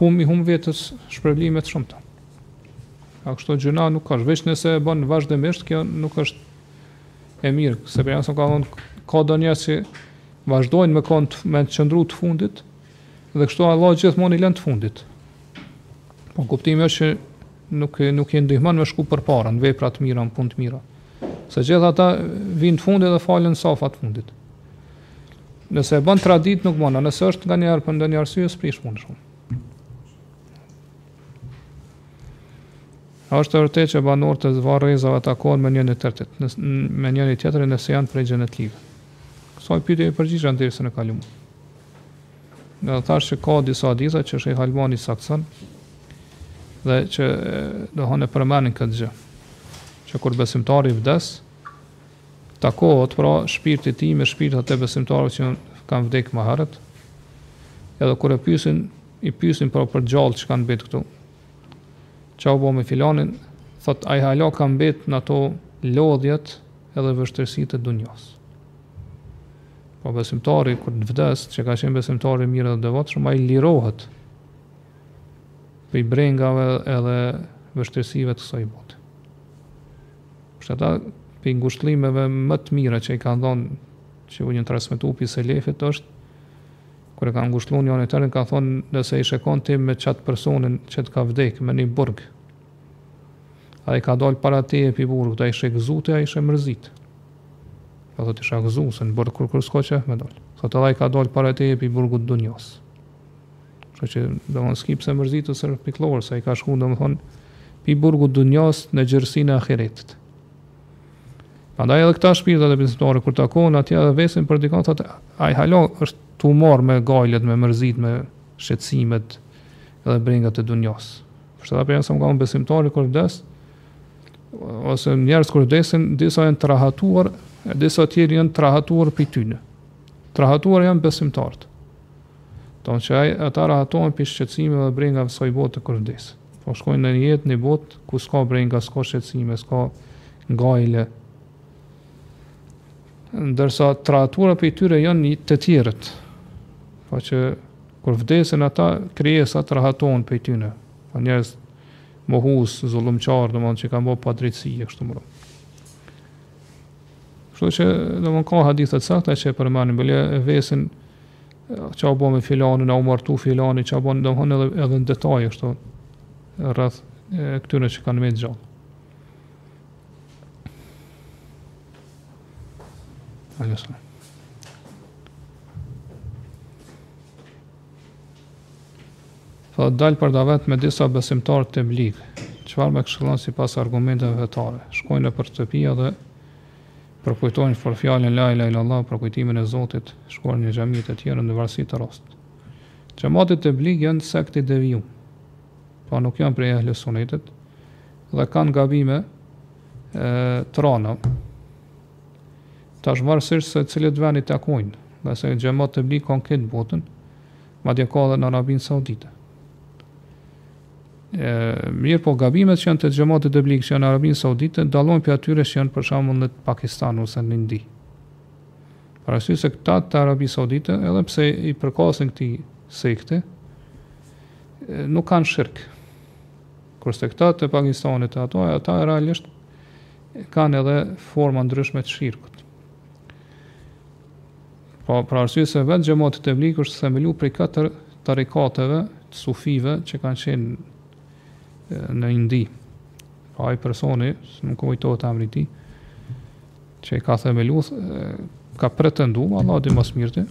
hum, i hum vetës shpërblime të shumta. A kështu gjynah nuk ka, veç nëse e bën vazhdimisht, kjo nuk është e mirë, se pejgamberi ka thonë, ka do njerëz që vazhdojnë me konë të, me të qëndru të fundit, dhe kështu Allah gjithmonë i lënë të fundit. Po kuptimi është që nuk, nuk i ndihman me shku përpara në, vepra të mira, në pun të mira. Se gjithë ata vinë të fundit dhe falen në safa të fundit. Nëse e bën tradit nuk bën, nëse është nganjëherë për ndonjë arsye s'prish punë shumë. A është e vërtetë që banorët e varrezave takohen me njëri tjetrin, me njëri tjetrin nëse janë prej xhenetlive? Kësaj pyetje i përgjigja në dersin e kaluem. Në të thashë që ka disa hadithe që Shejh Albani saktëson dhe që do ulema përmendin këtë gjë. Që kur besimtari vdes, Takohet, pra, shpirti i tij me shpirtat e besimtarëve që kanë vdekë më herët, edhe kur e pyesin, i pyesin pra për të gjallë që kanë mbetë këtu. Ça u bë me filanin, thotë ai hala ka mbetë në ato lodhjet edhe vështirësitë e dunjos. Po besimtari kur të vdes, që ka qenë besimtar i mirë dhe i devotshëm, ai lirohet prej brengave edhe vështirësive të kësaj bote. Për qata pi ngushëllimeve më të mira që i kanë dhënë që janë transmetu pi selefit është kur e kanë ngushëlluar njëri tjetrin ka thonë nëse i shikon ti me qat personin që të ka vdek me një burg ai ka dalë para tije pi burgut a ishe gëzu ti a ishe mërzit ka thotë isha gëzuar se në burg kurrkush s'ka qef me dalë thotë ai ka dalë para tije pi burgut dunjos Kështu që domethënë s'ki pse mërzitesh as të pikëllohesh, se ai ka shku domethonë pi burgut dunjas në gjërësin e ahiretit. Andaj edhe këta shpirtat e besimtarëve kur takohen atje edhe vesin për dikon thotë ai hala është tu marr me gajlet, me mërzit, me shqetësimet edhe brengat e dunjas. Për shkak të asaj ka thon besimtari kur vdes ose njerëzit kur vdesin, disa janë të rahatuar, e disa të tjerë janë të rahatuar pi tyne. Të rahatuar janë besimtarët. Domethënë që ai, ata rahatohen prej shqetësimeve dhe brengave të kësaj bote kur vdesin. Po shkojnë në një jetë, në botë ku s'ka brenga, s'ka shqetësime, s'ka gajle. Ndërsa të rahatuar prej tyre janë të tjerët. Po që kur vdesin ata, krijesat rahatohen prej tyre. Po njerëz mohues, zullumqarë, domethënë që kanë bo padrejtësi, e kështu me radhë. Kështu që, domethënë ka hadithe të sakta që e përmendin, bile e vesin, ça u bo me filanin, a u martu filani, ça u bo, domethënë edhe, edhe në detaj, kështu, rreth e, këtyre që kanë met gjallë. Ajo së. Tha, po dal për davet me disa besimtarë teblig, çfarë me këshillon sipas argumenteve fetare, shkojnë nëpër shtëpia dhe përkujtojnë fort fjalën la ilahe illallah, përkujtimin e Zotit, shkuarjen në xhami e të tjera në varësi të rastit. Xhemati teblig janë sekt i devijuar, pra nuk janë prej ehli sunetit dhe kanë gabime e, të rënda. Tash varësisht se cilit vend i takojnë, ngase Xhemat Teblig ka në krejt botën, madje ka edhe në Arabinë Saudite. E, mirëpo gabimet që janë të Xhematit Teblig që janë në Arabinë Saudite dallojnë prej atyre që janë për shembull në Pakistan ose në Indi. Për arsye se këta të Arabisë Saudite, edhe pse i përkasin këtij sekti, nuk kanë shirk. Kurse këta të Pakistanit ato, ata realisht E kanë edhe forma të ndryshme të shirkut. Po, për arsye se vetë xhemati teblig është themelu prej katër tarikateve të sufive që kanë qenë në Indi. Pra ai personi, nuk m'kujtohet emri i tij, që e ka themelu, ka pretendu, Allahu e di më së miri,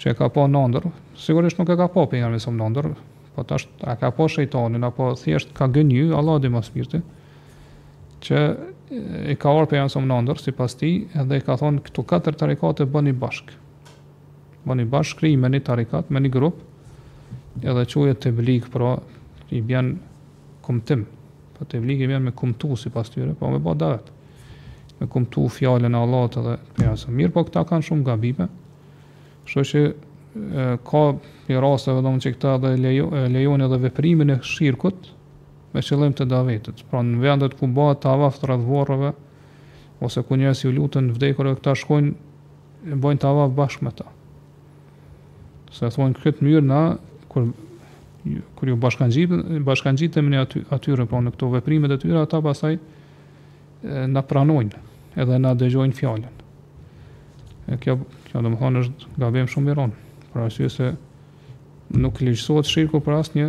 që e ka pa n'ondërr, sigurisht nuk e ka pa pejgamberin a.s. n'ondërr, po tash a ka pa shejtanin, apo thjesht ka gënjy, Allahu e di më së miri, që e ka pa pejgamberin a.s. n'ondërr, sipas tij, edhe i ka thonë këto katër tarikate boni bashkë. Boni bashkë, krejt me një tarikat, me një grup, edhe quhet teblig, pra i bjen kumtim, pra po teblig i bjen me kumtu, sipas tyre, pra po me ba davet, me kumtu fjalën e Allahut edhe pejgamberit a.s. Mirëpo këta kanë shumë gabime, kështu që ka në raste, domethënë që këta edhe lejo, lejojnë edhe veprimin e shirkut, me qëllim të davetit, pra në vendet ku bëhet tavaf rreth vorreve ose ku njerëzit ju luten të vdekurve këta shkojnë e bëjnë tavaf bashkë me ta. Se thonë në këtë mënyrë na kur kur ju bashkangjitën, bashkangjitëm ne aty, atyre, pra në këto veprime të tyre, ata pasaj na pranojnë edhe na dëgjojnë fjalën. E kjo, kjo domethënë është gabim shumë i rëndë, për arsye se nuk lejohet shirku për asnjë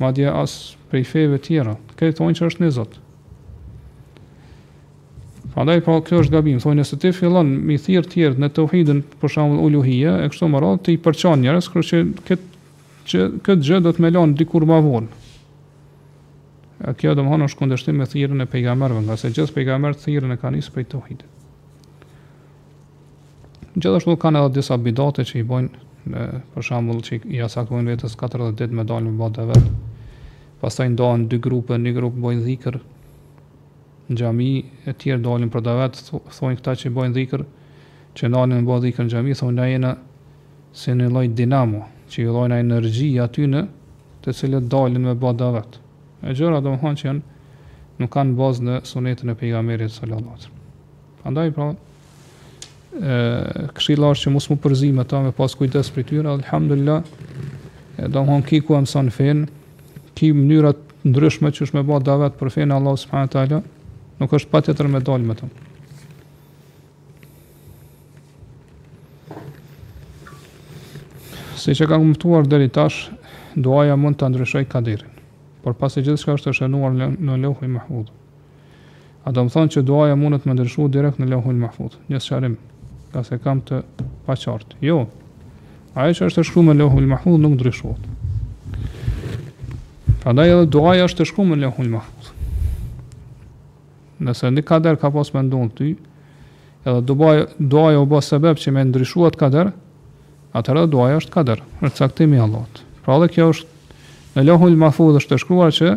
Madje as prej feve tjera, këta thonë që është një zot. Prandaj po kjo është gabim, thonë se ti fillon me i thirr të tjerë në tauhidin për shembull uluhia, e kështu me radhë ti përçon njerëz, kështu që kët që kët gjë do t'e lëmë dikur më vonë. A kjo domethënë është në kundërshtim me thirrjen e pejgamberëve, ngase gjithë pejgamberët thirrjen e kanë nisur prej tauhidit. Gjithashtu kanë edhe disa bidate që i bojnë, në, për shembull që i caktojnë vetes 40 dit me dalë me ba davet. Pasaj ndajnë dy grupe, një grup bojnë dhikër, në xhami, e tjerë dalin për davet, thojnë këta që bojnë dhikër, që nalen me ba dhikër në xhami, thojnë na jena si një lloj dinamo, që i dhojmë energji atyne të cilët dalin me ba davet. E gjëra domethënë që janë, nuk kanë bazë në sunetin e pejgamerit sallallahu alaihi wasallam. Prandaj pra këshilla është që mos mu përzi me ta me pas kujdes prej tyre, alhamdulillah. Domethënë ki ku e mson fenë, ki mënyra të ndryshme qysh me bë davet për fenë e Allahut subhanahu wa taala, nuk është patjetër me dal me ta. Siç e kam kuptuar deri tash, duaja mund të ndryshojë kaderin. Por prapë gjithçka është e shënuar në, në Leuhi Mahfudh. A domethënë që duaja mundet me ndryshu direkt në Leuhi Mahfudh? Një sqarim, ngase e kam të paqartë. Jo, ajo që është e shkrume në Leuhi Mahfudh nuk ndryshohet. Prandaj edhe duaja është e shkrume në Leuhi Mahfudh. Nëse një kader ka pas me të ndodhë ty, edhe duaja u bë sebeb që me ndryshu atë kader, atëherë dhe duaja është kader, është caktim i Allahut. Pra dhe kjo është në Leuhi Mahfudh është e shkruar që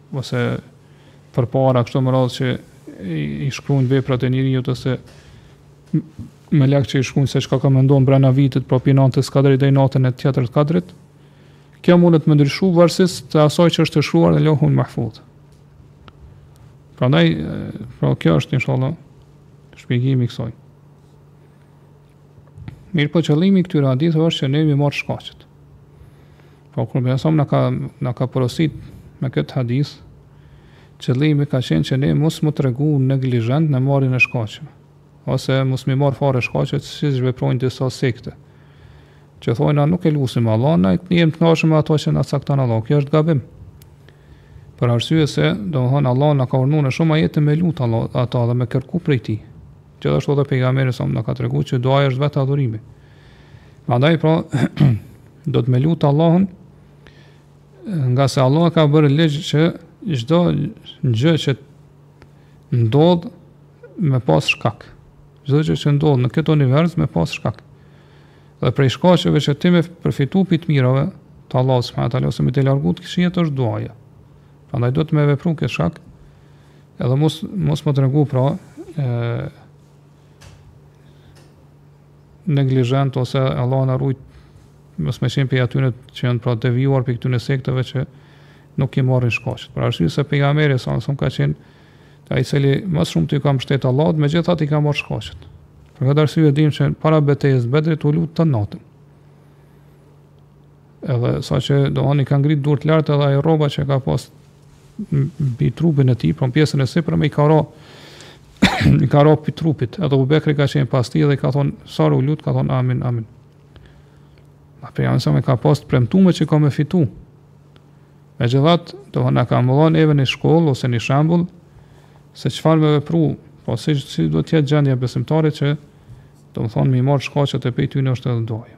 ose përpara kështu me radhë që i shkruajnë veprat e njeriut ose melekët që i shkruajnë se çka ka me ndodh brenda vitit pra prej natës së kadrit deri natën tjetër të kadrit. Kjo mundet me ndryshu varësisht asaj që është e shkruar në Leuhi Mahfudh. Prandaj, pra kjo është inshallah shpjegimi i kësaj. Mirëpo qëllimi i këtyre hadithëve është që ne mi marr shkaqet. Po pejgamberi sa na ka na ka porosit me këtë hadith, qëllimi ka qenë që ne mos me u tregu neglizhent në marrjen e shkaqeve ose mos mi marr fare shkaqet siç veprojnë disa sekte. Që thonë na nuk e lusim Allahun, na jemi të knaqshëm me ato që na cakton Allahu. Kjo është gabim. Për arsye se domethon Allahu na ka urdhëruar në shumë ajete me lut Allah ata dhe me kërku prej tij. Gjithashtu edhe pejgamberi sa na ka treguar që duaja është vetë adhurimi. Prandaj pra duhet me lut Allahun ngase Allahu ka bërë ligj që çdo gjë që ndodh me pas shkak. Çdo gjë që ndodh në këtë univers me pas shkak. Dhe prej shkaqeve që ti me përfitu pi të mirave të Allahut subhanahu wa taala ose me t'u largu të kqijat është duaja. Prandaj duhet me vepru këtë shkak. Edhe mos mos me u tregu pra ë neglizhent ose Allahu na rujt mos me qenë pi atyne që janë pra devijuar pi këtyre sekteve që nuk i marrin shkaqet. Për arsye se pejgamberi sa ka qenë ai i cili më shumë t'i ka mbështet Allahut, megjithatë i ka marrë shkaqet. Për këtë arsye e dimë se para betejës Bedrit u lut tanë natën. Edhe saqë domethon i ka ngrit durt lart edhe ajo rroba që ka pas mbi trupin e tij, pra pjesën e sipërme i ka ra i ka ra pi trupit. Edhe Ebu Bekri ka qenë pas tij dhe ka thon sa u lut, ka thon amin amin. Ama pejgamberi sa e ka pas të premtume që ka me fitu. Megjithatë, domethon na ka dhonë neve një shkollë ose një shambull, se çfarë me vepru, po si, si do të jetë gjendja e besimtarit që, domethonë, mi marë shkaqet e pej tyne është edhe duaja.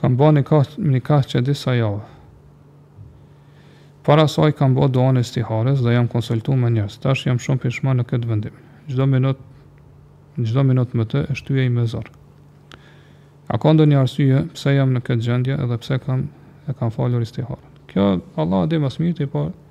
Kam ba nikah, nikah që disa javë. Para saj kam ba duanë e istihares dhe jam konsultu me njerëz. Tash jam shumë pishman në këtë vendim. Çdo minut, çdo minutë me të e shtyj me zor. A ka ndonjë arsye pse jam në këtë gjendje edhe pse kam, e kam falur istiharen. Kjo, Allahu e di ma s'mirti, po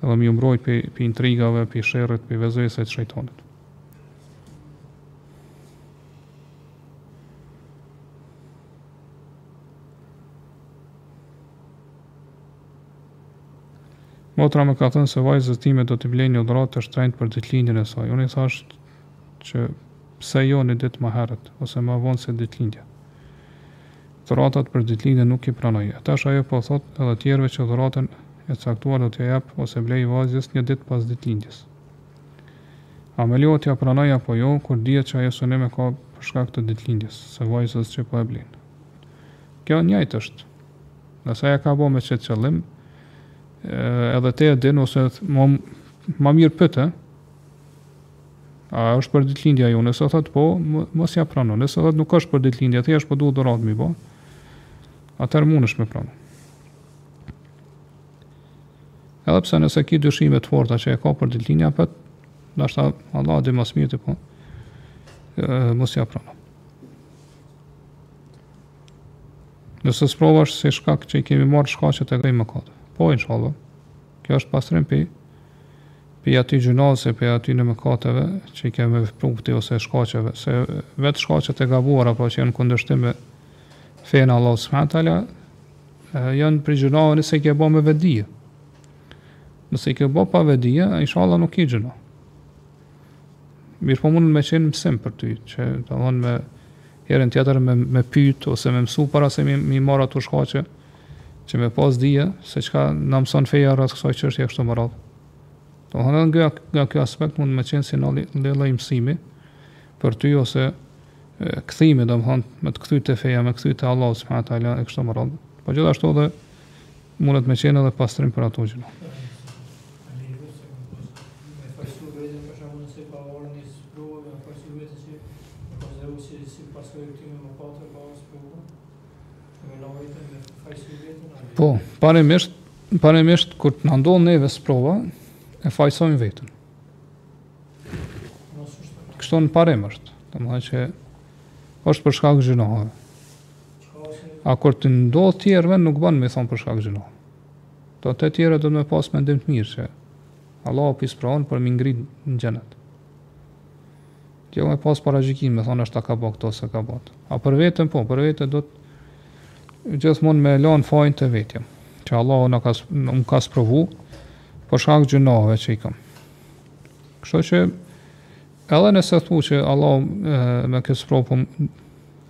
Edhe me u mbrojt prej prej intrigave, prej sherrit, prej vesvesave të shejtanit. Motra më ka thënë se vajzës time do t'i blej një dhuratë të shtrenjtë për ditëlindjen e saj. Unë i thash që pse jo një ditë më herët ose më vonë se ditëlindja. Dhuratat për ditëlindje nuk i pranoj. E tash ajo po thotë edhe tjerëve që dhuratën e caktuar do t'ia jap ose blejë vajzës një ditë pas ditëlindjes. A më lejohet t'ia pranoj apo jo, kur dihet që ajo synim e ka për shkak të ditëlindjes së vajzës që po e blinë? Kjo e njëjtë është. Nëse ajo e ka bo me qet qëllim, edhe ti e din ose më më mirë pyte, A është për ditëlindje a jo? Nëse thot po, mos ja prano. Nëse thot nuk është për ditëlindje, thjesht po du dhuratë me i bo. Atëherë mundesh me prano. Edhe pse nëse ki dyshime të forta që e ka për ditëlindje, prap Allahu e di ma së miri po, mos ja prano. Nëse sprova është si shkak që i kemi marrë shkaqet a kemi mëkate. Po, inshallah. Kjo është pastrim pi pi atyne gjynaheve, pi atyne mëkateve që i kemi vepruar ti ose shkaqeve, se vetë shkaqet e gabuara pra që janë n'kundërshtim me fenë e Allahut subhanahu taala janë prej gjynaheve nëse i ke bo me vetëdije. Nëse i ke bo pa vetëdije, inshallah nuk ki gjynah. Mirëpo mund me qenë mësim për ty, që të mundesh herën tjetër me, me pyt ose me mësu para se m'i, m'i marrë ato shkaqe që me pas dije se çka na mëson feja rreth kësaj çështje e kështu me radhë. Domethënë edhe nga, nga ky aspekt mund me qenë si një lloj mësimi për ty ose kthimi, domethënë, me të kthy te feja, me kthy te Allahu, e kështu me radhë. Po gjithashtu edhe Mundet me qenë edhe pastrim për ato gjynahe. Po, parimisht, parimisht, kur të na ndodh neve sprova, e fajësojmë veten. Kështu në parim është, domethënë që është për shkak të gjynaheve. A kur t'u ndodh tjerëve nuk bon me thonë për shkak gjynaheve. Te të tjerët duhet me pas mendim të mirë se Allahu po i sprovon për m'i ngrit në xhenet. Jo me pas paragjykim, me thonë eh kjo t'ka bo këto se ka bo. A për veten po, për veten duhet gjithmonë me lon fajin te vetja. Që Allahu na ka më ka sprovu për shkak gjynaheve që i kam. Kështu që edhe nëse thu që Allahu më ka sprovu po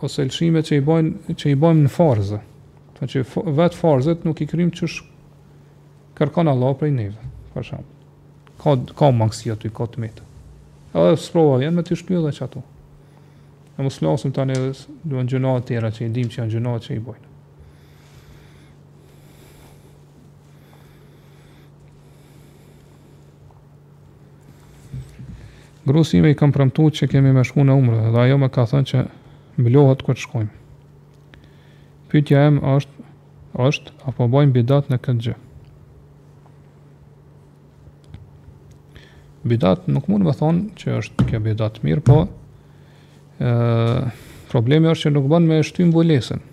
ose lëshime që i bojmë që i bojmë në farze. Pra që vetë farzet nuk i kryjmë qysh kërkon Allahu prej neve, për shembull. Ka ka mangësi aty ka të meta. Edhe sprova vjen me t'i shly edhe qato. E mos flasim tani edhe do gjynahe të tjera që i dimë që janë gjynahe që i bojnë. Grus sime i kam premtu që kemi me shku në umre dhe ajo më ka thanë që mbulohet kur të shkojmë. Pytja ime është, a po bojmë bidat në këtë gjë. Bidat nuk mund me thonë që është kjo bidat mirë, po e, problemi është që nuk bënë me shty mbulesën.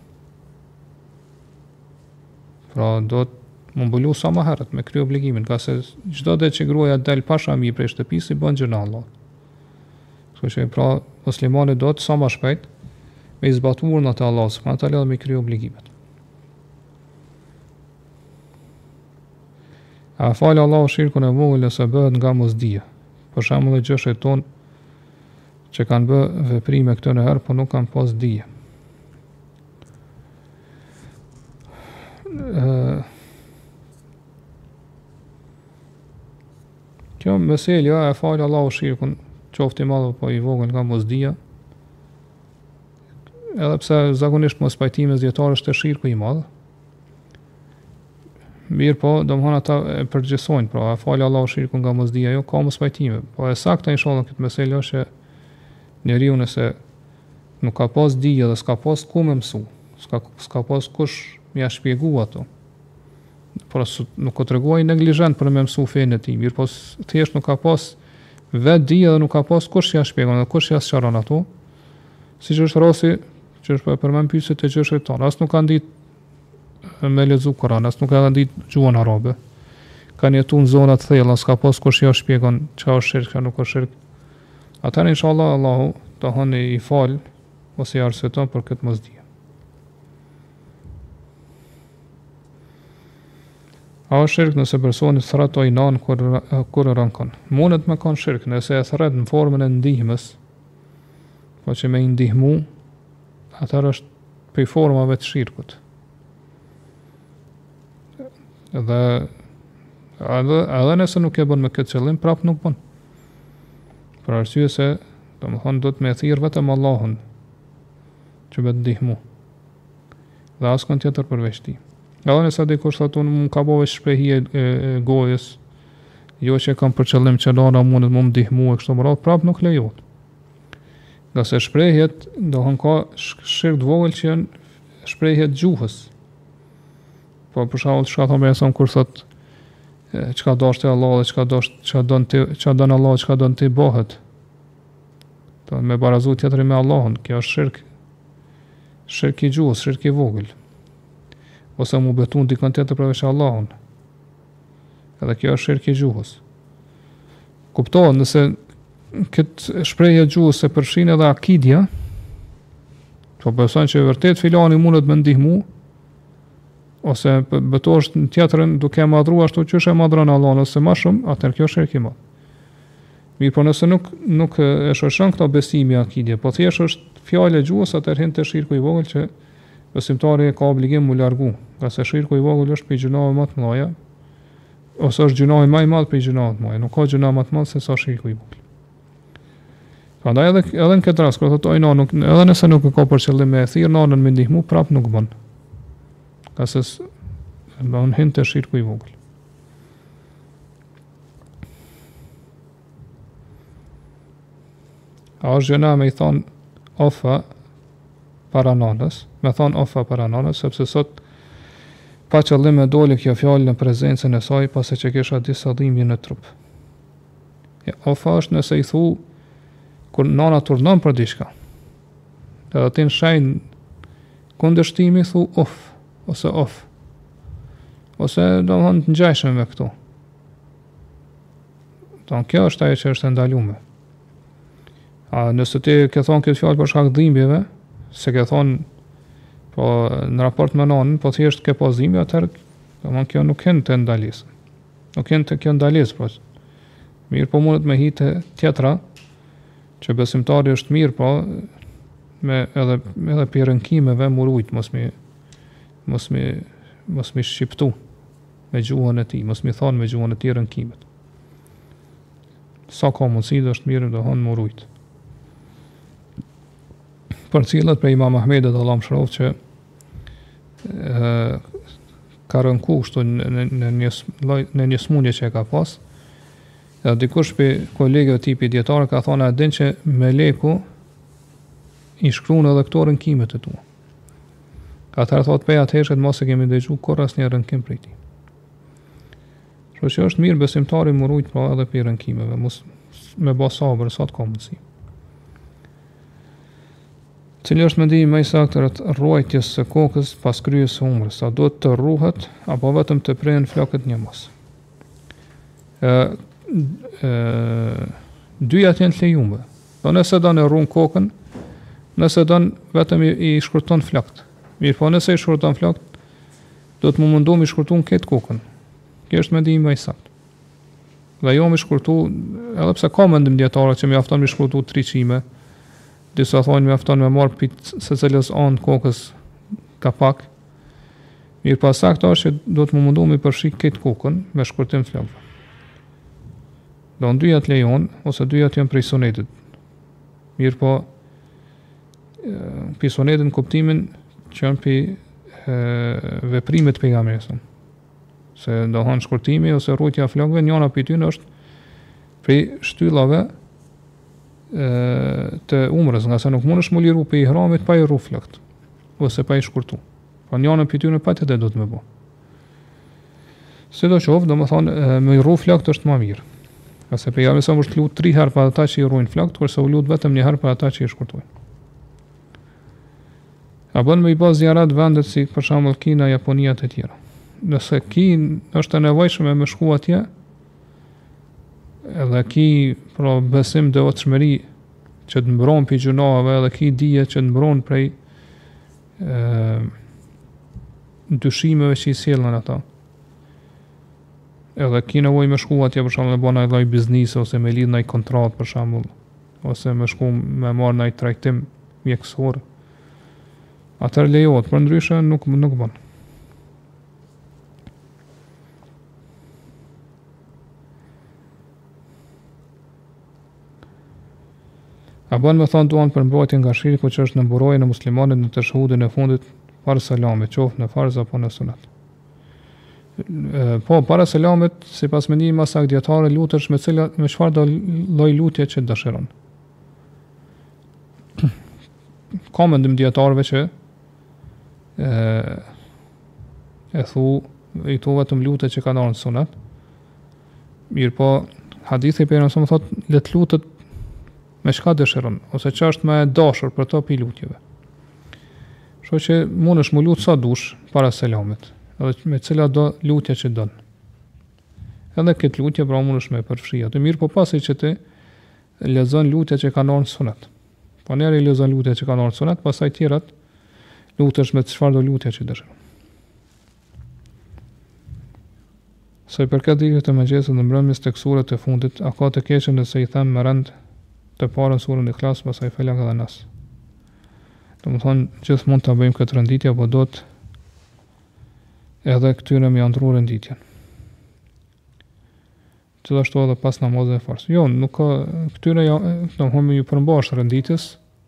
Pra duhet me u mbulu sa ma herët me kry obligimin, ngase çdo ditë që gruaja del pa shami prej shtëpisë bën gjynah te Allahu. Kështu që pra muslimani duhet sa më shpejt me i zbatu urdhnat e Allahut subhanahu wa taala dhe me kry obligimet. A e fal Allahu shirkun e vogël nëse bëhet nga mosdija. Për shembull gjyshët tonë që kanë bë veprime këto nganjëherë, po nuk kanë pas dije. Kjo meselja a e fal Allahu shirkun, qoftë i madh apo i vogël nga mosdija. Edhe pse zakonisht mospajtimi i dijetarëve është te shirku i madh. Mirëpo, domethanë ata e përgjësojnë, pra a e fal Allahu shirkun nga mosdija a jo, ka mospajtime. Po e sakta inshallah në këtë mesele është që njeriu nëse Nuk ka pas dije dhe s'ka pas ku me mësu, s'ka s'ka pas kush me ja shpjegu ato. Pra nuk u tregu i neglizhent për me mësu fenë e tij, mirëpo thjesht nuk ka pas vetë dije dhe nuk ka pas kush ja shpjegon dhe kush ja sqaron ato. Siç është rasti që po e përmend pyetësi, gjyshërit tonë, as nuk kanë ditë me lexu Kur'an, as nuk kanë ditë gjuhën arabe. Kanë jetu në zona të thella, s'ka pas kush ja shpjegon çka është shirk, çka nuk është shirk. Atëherë inshallah Allahu teala i fal ose i arsyeton për këtë mosdije. A është shirk nëse personi thërret oj nanë kur, kur rënkon? Mundet me konë shirk nëse e thërret në formën e ndihmës, pra që me i ndihmu, atër është prej formave të shirkut. Dhe edhe edhe nëse nuk e bën me këtë qëllim, prap nuk bën. Për arsye se, domethënë duhet me thirr vetëm Allahun që me të ndihmu. Dhe askënd tjetër përveç tij. Edhe nëse dikush thotë unë e kam veç shprehi e, e, e gojës, jo që kam për qëllim që nana mundet me më ndihmu e kështu me radhë, prapë nuk lejohet. Ngase shprehjet, domethënë ka shirk të vogël që janë shprehjet e gjuhës. Po për shembull çka thonë pe zëm kur thot çka dosh ti Allah dhe çka dosh çka don ti çka don Allahu çka don ti bëhet. Do me barazu tjetrin me Allahun, kjo është shirk. Shirk i gjuhës, shirk i vogël. Ose mu betu në dikën tjetër përveç Allahun. Edhe kjo është shirk i gjuhës. Kuptohet nëse këtë shprehje t'gjuhës e përfshin edhe akidja, po beson që vërtet filani mundet me ndihmu, ose betosh në tjetërin duke e madhru ashtu që e madhron Allahun ose ma shumë, atër kjo është shirk i madh. Mirëpo nëse nuk, nuk e shoqëron këta besimi, akidja, po thjesht është fjalë e gjuhës, atër hin te shirku i vogël që besimtari e ka obligim mu largu, ngase shirku i vogël është prej gjunaheve më të mëdha, ose është gjunahi më i madh prej gjunaheve të mëdha, nuk ka gjunah më të madh sesa shirku i vogël. Prandaj edhe edhe në këtë rast kur thotë oj nanë edhe nëse nuk e ka për qëllim me thirr nënën me ndihmu prap nuk bën. Ngase hyn te shirku i vogël. A është gjynah me i thonë of para nanës, me thonë of para nanës, sepse sot pa qëllim më doli kjo fjalë në prezencën e saj, pasi që kisha disa dhimbje në trup. E ofa është nëse i thu, kur nana të urdhnon për diçka, dhe dhe ti në shenjë kundërshtimi, thu of, ose of, ose domethonë të ngjajshme me këto. Domthon kjo është ajo që është e ndalume. A nëse ti e ke thon këtë fjalë për shkak dhimbjeve, s'e ke thon pra në raport me nënën, po thjesht ke pas dhimbje atëherë, domthon kjo nuk hyn te ndalesa. Nuk hyn te kjo ndalesë, po. Mirëpo mundet me hi te tjetra që besimtari është mirë po me edhe edhe pej rënkimeve m'u rujt mos mi mos mi mos mi shqiptu. me gjuhën e tij, mos mi thonë me gjuhën e tij rënkimet. Sa ka mundësi dhe është mirë domethanë m'u rujt. Përcillet prej imam Ahmedit, Allahu e mëshiroftë që e, ka rënku kështu në, në, një, në një smundje që e ka pas, dhe dikush prej kolegëve të tij, pi dijetarëve i ka thonë a e din që meleku i shkruun edhe këto rënkimet e tua Atëher thot pej atëhershit mo s'e kemi dëgju kurrë as një rënkim prej tij. Kështu që është mirë besimtari m'u rujt pra edhe pej rënkimeve, ose me bo sabër, sa të ka mundësi. Cili është mendimi më i saktë rreth rruajtjes së kokës pas kryerjes së umrës? A duhet të rruhet apo vetëm të prehen flokët një masë? Të dyja janë të lejuara. Po nëse don e rrun kokën, nëse don veç i, i shkurton flokët. Mirëpo nëse i shkurton flokët, duhet me u mundu mi shkurtu në krejt kokën. Kjo është mendimi më i saktë. Dhe jo mi shkurtu, edhe pse ka mendim dijetarëve që mjafton mi shkurtu tri qime, disa thonë mjafton me marrë pi secilës anë kokës ka pak, mirëpo e saktë është që duhet me u mundu me përfshi krejt kokën me shkurtim flokëve. Domethënë dyjat lejohen ose dyjat janë prej sunetit. Mirëpo pi sunetit n'kuptimin që janë pi veprimeve të pejgamberit sa. Sido ha shkurtimi ose rrujtja e flokëve, njëra prej tyre është prej shtyllave të umrës, ngase nuk mundesh me u liru pi ihramit pa i rru flokt, ose pa i shkurtu. Po njënën pi tyre patjetër duhet me bo. Sido qoftë, domethonë, me i rru flokt është ma mirë. Ngase pejgamberi është lutë tri herë për ata që i rrujnë flokt, kurse u lutë vetëm një herë për ata që i shkurtojnë. A bën me i ba zijaret vendet si për shembull Kina, Japonia të tjera. Nëse ki është e nevojshme me shku atje, edhe ki pra besim devotshmëri që të mbron pi gjynaheve edhe ki dije që të mbron prej e, dyshimeve që i sjellin ato. Edhe ki nevojë me shku atje për shembull me bo naj lloj biznesi ose me lidh naj kontratë për shembull, ose me shku me marr naj trajtim mjekësor. Atëherë lejohet, përndryshe nuk nuk bën. A bën me thonë duan për mbrojtje nga shirku që është në mburojën e muslimanit në teshehudin e fundit para selamit, qoftë në farz apo në sunet. Po, para selamit, sipas mendimit ma t'saktë dijetarëve, lutesh me, cila, me çfarëdo lloj lutje që dëshiron. Ka mendim dijetarëve që e, e thu, i thu vetëm lutjet që kanë ardhë në sunet, Mirëpo, hadithi i pejgamberit më thotë le të lutet me çka dëshiron ose çka është më e dashur për to pi lutjeve. Kështu që mundesh me u lut sa dush para selamit, edhe me cilëndo lutje që don. Edhe këtë lutje pra mundesh me përfshi aty mirëpo pasi që ti lexon lutjet që kanë ardhë në sunet. Po njëherë i lexon lutjet që kanë ardhë në sunet, pasaj tjerat lutesh me çfarëdo lutje që dëshiron. Sa i përket dhikrit të mëngjesit dhe mbrëmjes tek suret e fundit, a ka të keqe nëse i them me rend të parën surën Ihlas pastaj Felak dhe Nas? Domethënë, gjithmonë ta bëjmë këtë renditje apo duhet edhe këtyre me ia ndrru renditjen? Gjithashtu edhe pas namazit e farzit. Jo, nuk ka këtyre ja, domethënë ju përmbahesh renditjes,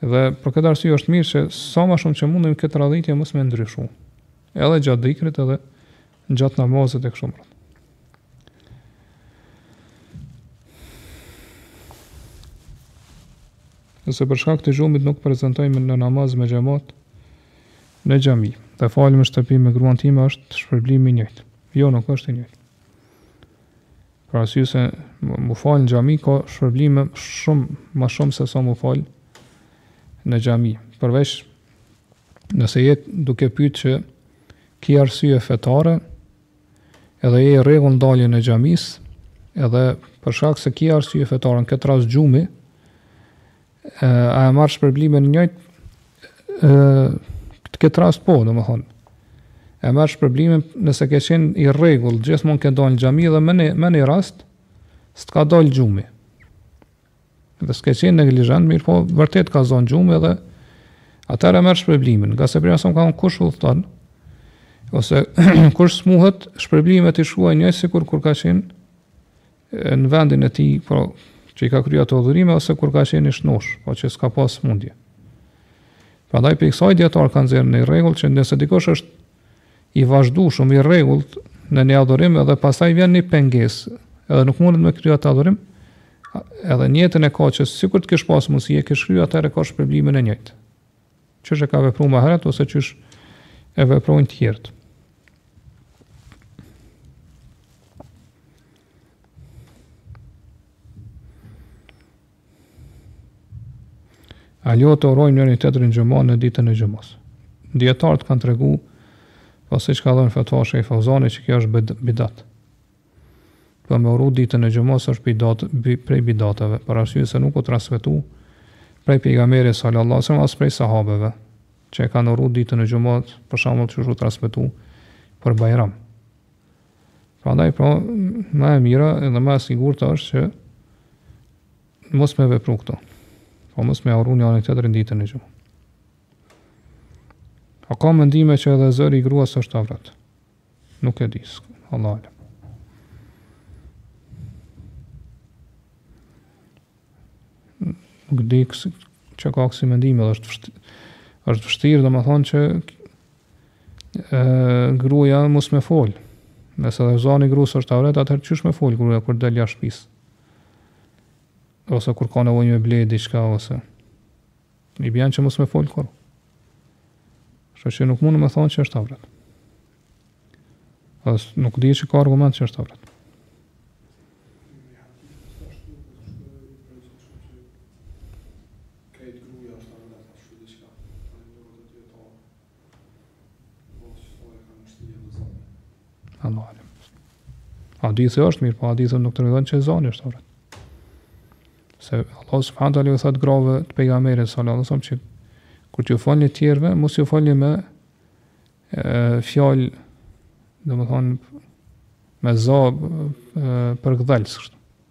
Dhe për këtë arsye është mirë që sa ma shumë që mundemi këtë radhitje mos me ndryshu. Edhe gjatë dhikrit edhe gjatë namazit e kështu me radhë. Nëse për shkak të gjumit nuk prezantojmë në namaz me xhamat në xhami, dhe falem në shtëpi me gruan time është shpërblimi i njëjtë. Jo, nuk është i njëjtë. Për arsye se mu falë në xhami ka shpërblime shumë ma shumë se sa mu falë në xhami. Përveç nëse je tu pytë që ki arsye fetare edhe je i rregullt në daljen e xhamisë edhe për shkak se ki arsye fetare në këtë rast gjumi A e marr shpërblimin e njëjtë? Te këtë rast po, domethënë. E merr shpërblimin nëse ke qenë i rregullt, gjithmonë ke dalë në xhami dhe në një, në një rast, s'të ka dalë gjumi. Dhe s'ke qenë neglizhent, mirëpo, vërtet t'ka zonë gjumi dhe atëherë e merr shpërblimin. Ngase Pejgamberi a.s. ka thonë kush udhëton, ose kush smuhet, shpërblimet i shkojnë njëjtë sikur kur ka qenë në vendin e tij, pra që i ka kryer ato adhurime ose kur ka qenë i shnosh, po që s'ka pas smundje. Prandaj prej kësaj dijetarët kanë dhënë një rregull që nëse dikush është i vazhdueshëm i rregullt në një adhurim dhe pastaj vjen një pengesë, edhe nuk mundet me kry atë adhurim, edhe nijetin e ka që sikur të kish pas mundësi e kish kry atëherë e ka shpërblimin e njëjtë. Qysh e ka vepruar më herët ose qysh e veprojnë të tjerët. A lejohet urojmë njëri-tjetrin xhuma në ditën e xhumasë. Dijetarët kanë tregu, po siç ka dhënë fetva shejh Feuzani, që kjo është bidat. Për me urru ditën e xhumës është bidat prej bidateve, për arsye se nuk u transmetu prej pejgamberit sallallahu alejhi wasallam as prej sahabeve që e kanë urru ditën e xhumës, siç është transmetu për Bajram. Prandaj pra më e mira dhe më e sigurt është që mos me vepru këto. Po mos me urru njëri-tjetrit ditën e xhumës. A ka mendime që edhe zëri i gruas është avrat? Nuk e di, Allah alem. Nuk di kësi, që ka kësi mendime, dhe është vështirë, është vështirë domethënë që e, gruja mus me folë. Nëse dhe zani i grusë është avret, atëherë qysh me folë gruja kur del jashtë shpisë. Ose kur ka nevojë me ble diçka, ose... I bjen që mos me folë kurrë. Kështu që nuk mund me thanë që është avret. As nuk di që ka argument që është avret. Allah alem. Hadithi është mirë, po hadithi nuk tregon që e zani është avret. Se Allah subhanehu ve teala u thotë grave të pejgamberit sallallahu alaihi wasallam që kur t'ju folni të tjerëve, mos ju folni me e, fjalë, domethënë me zë përkëdhelës kështu.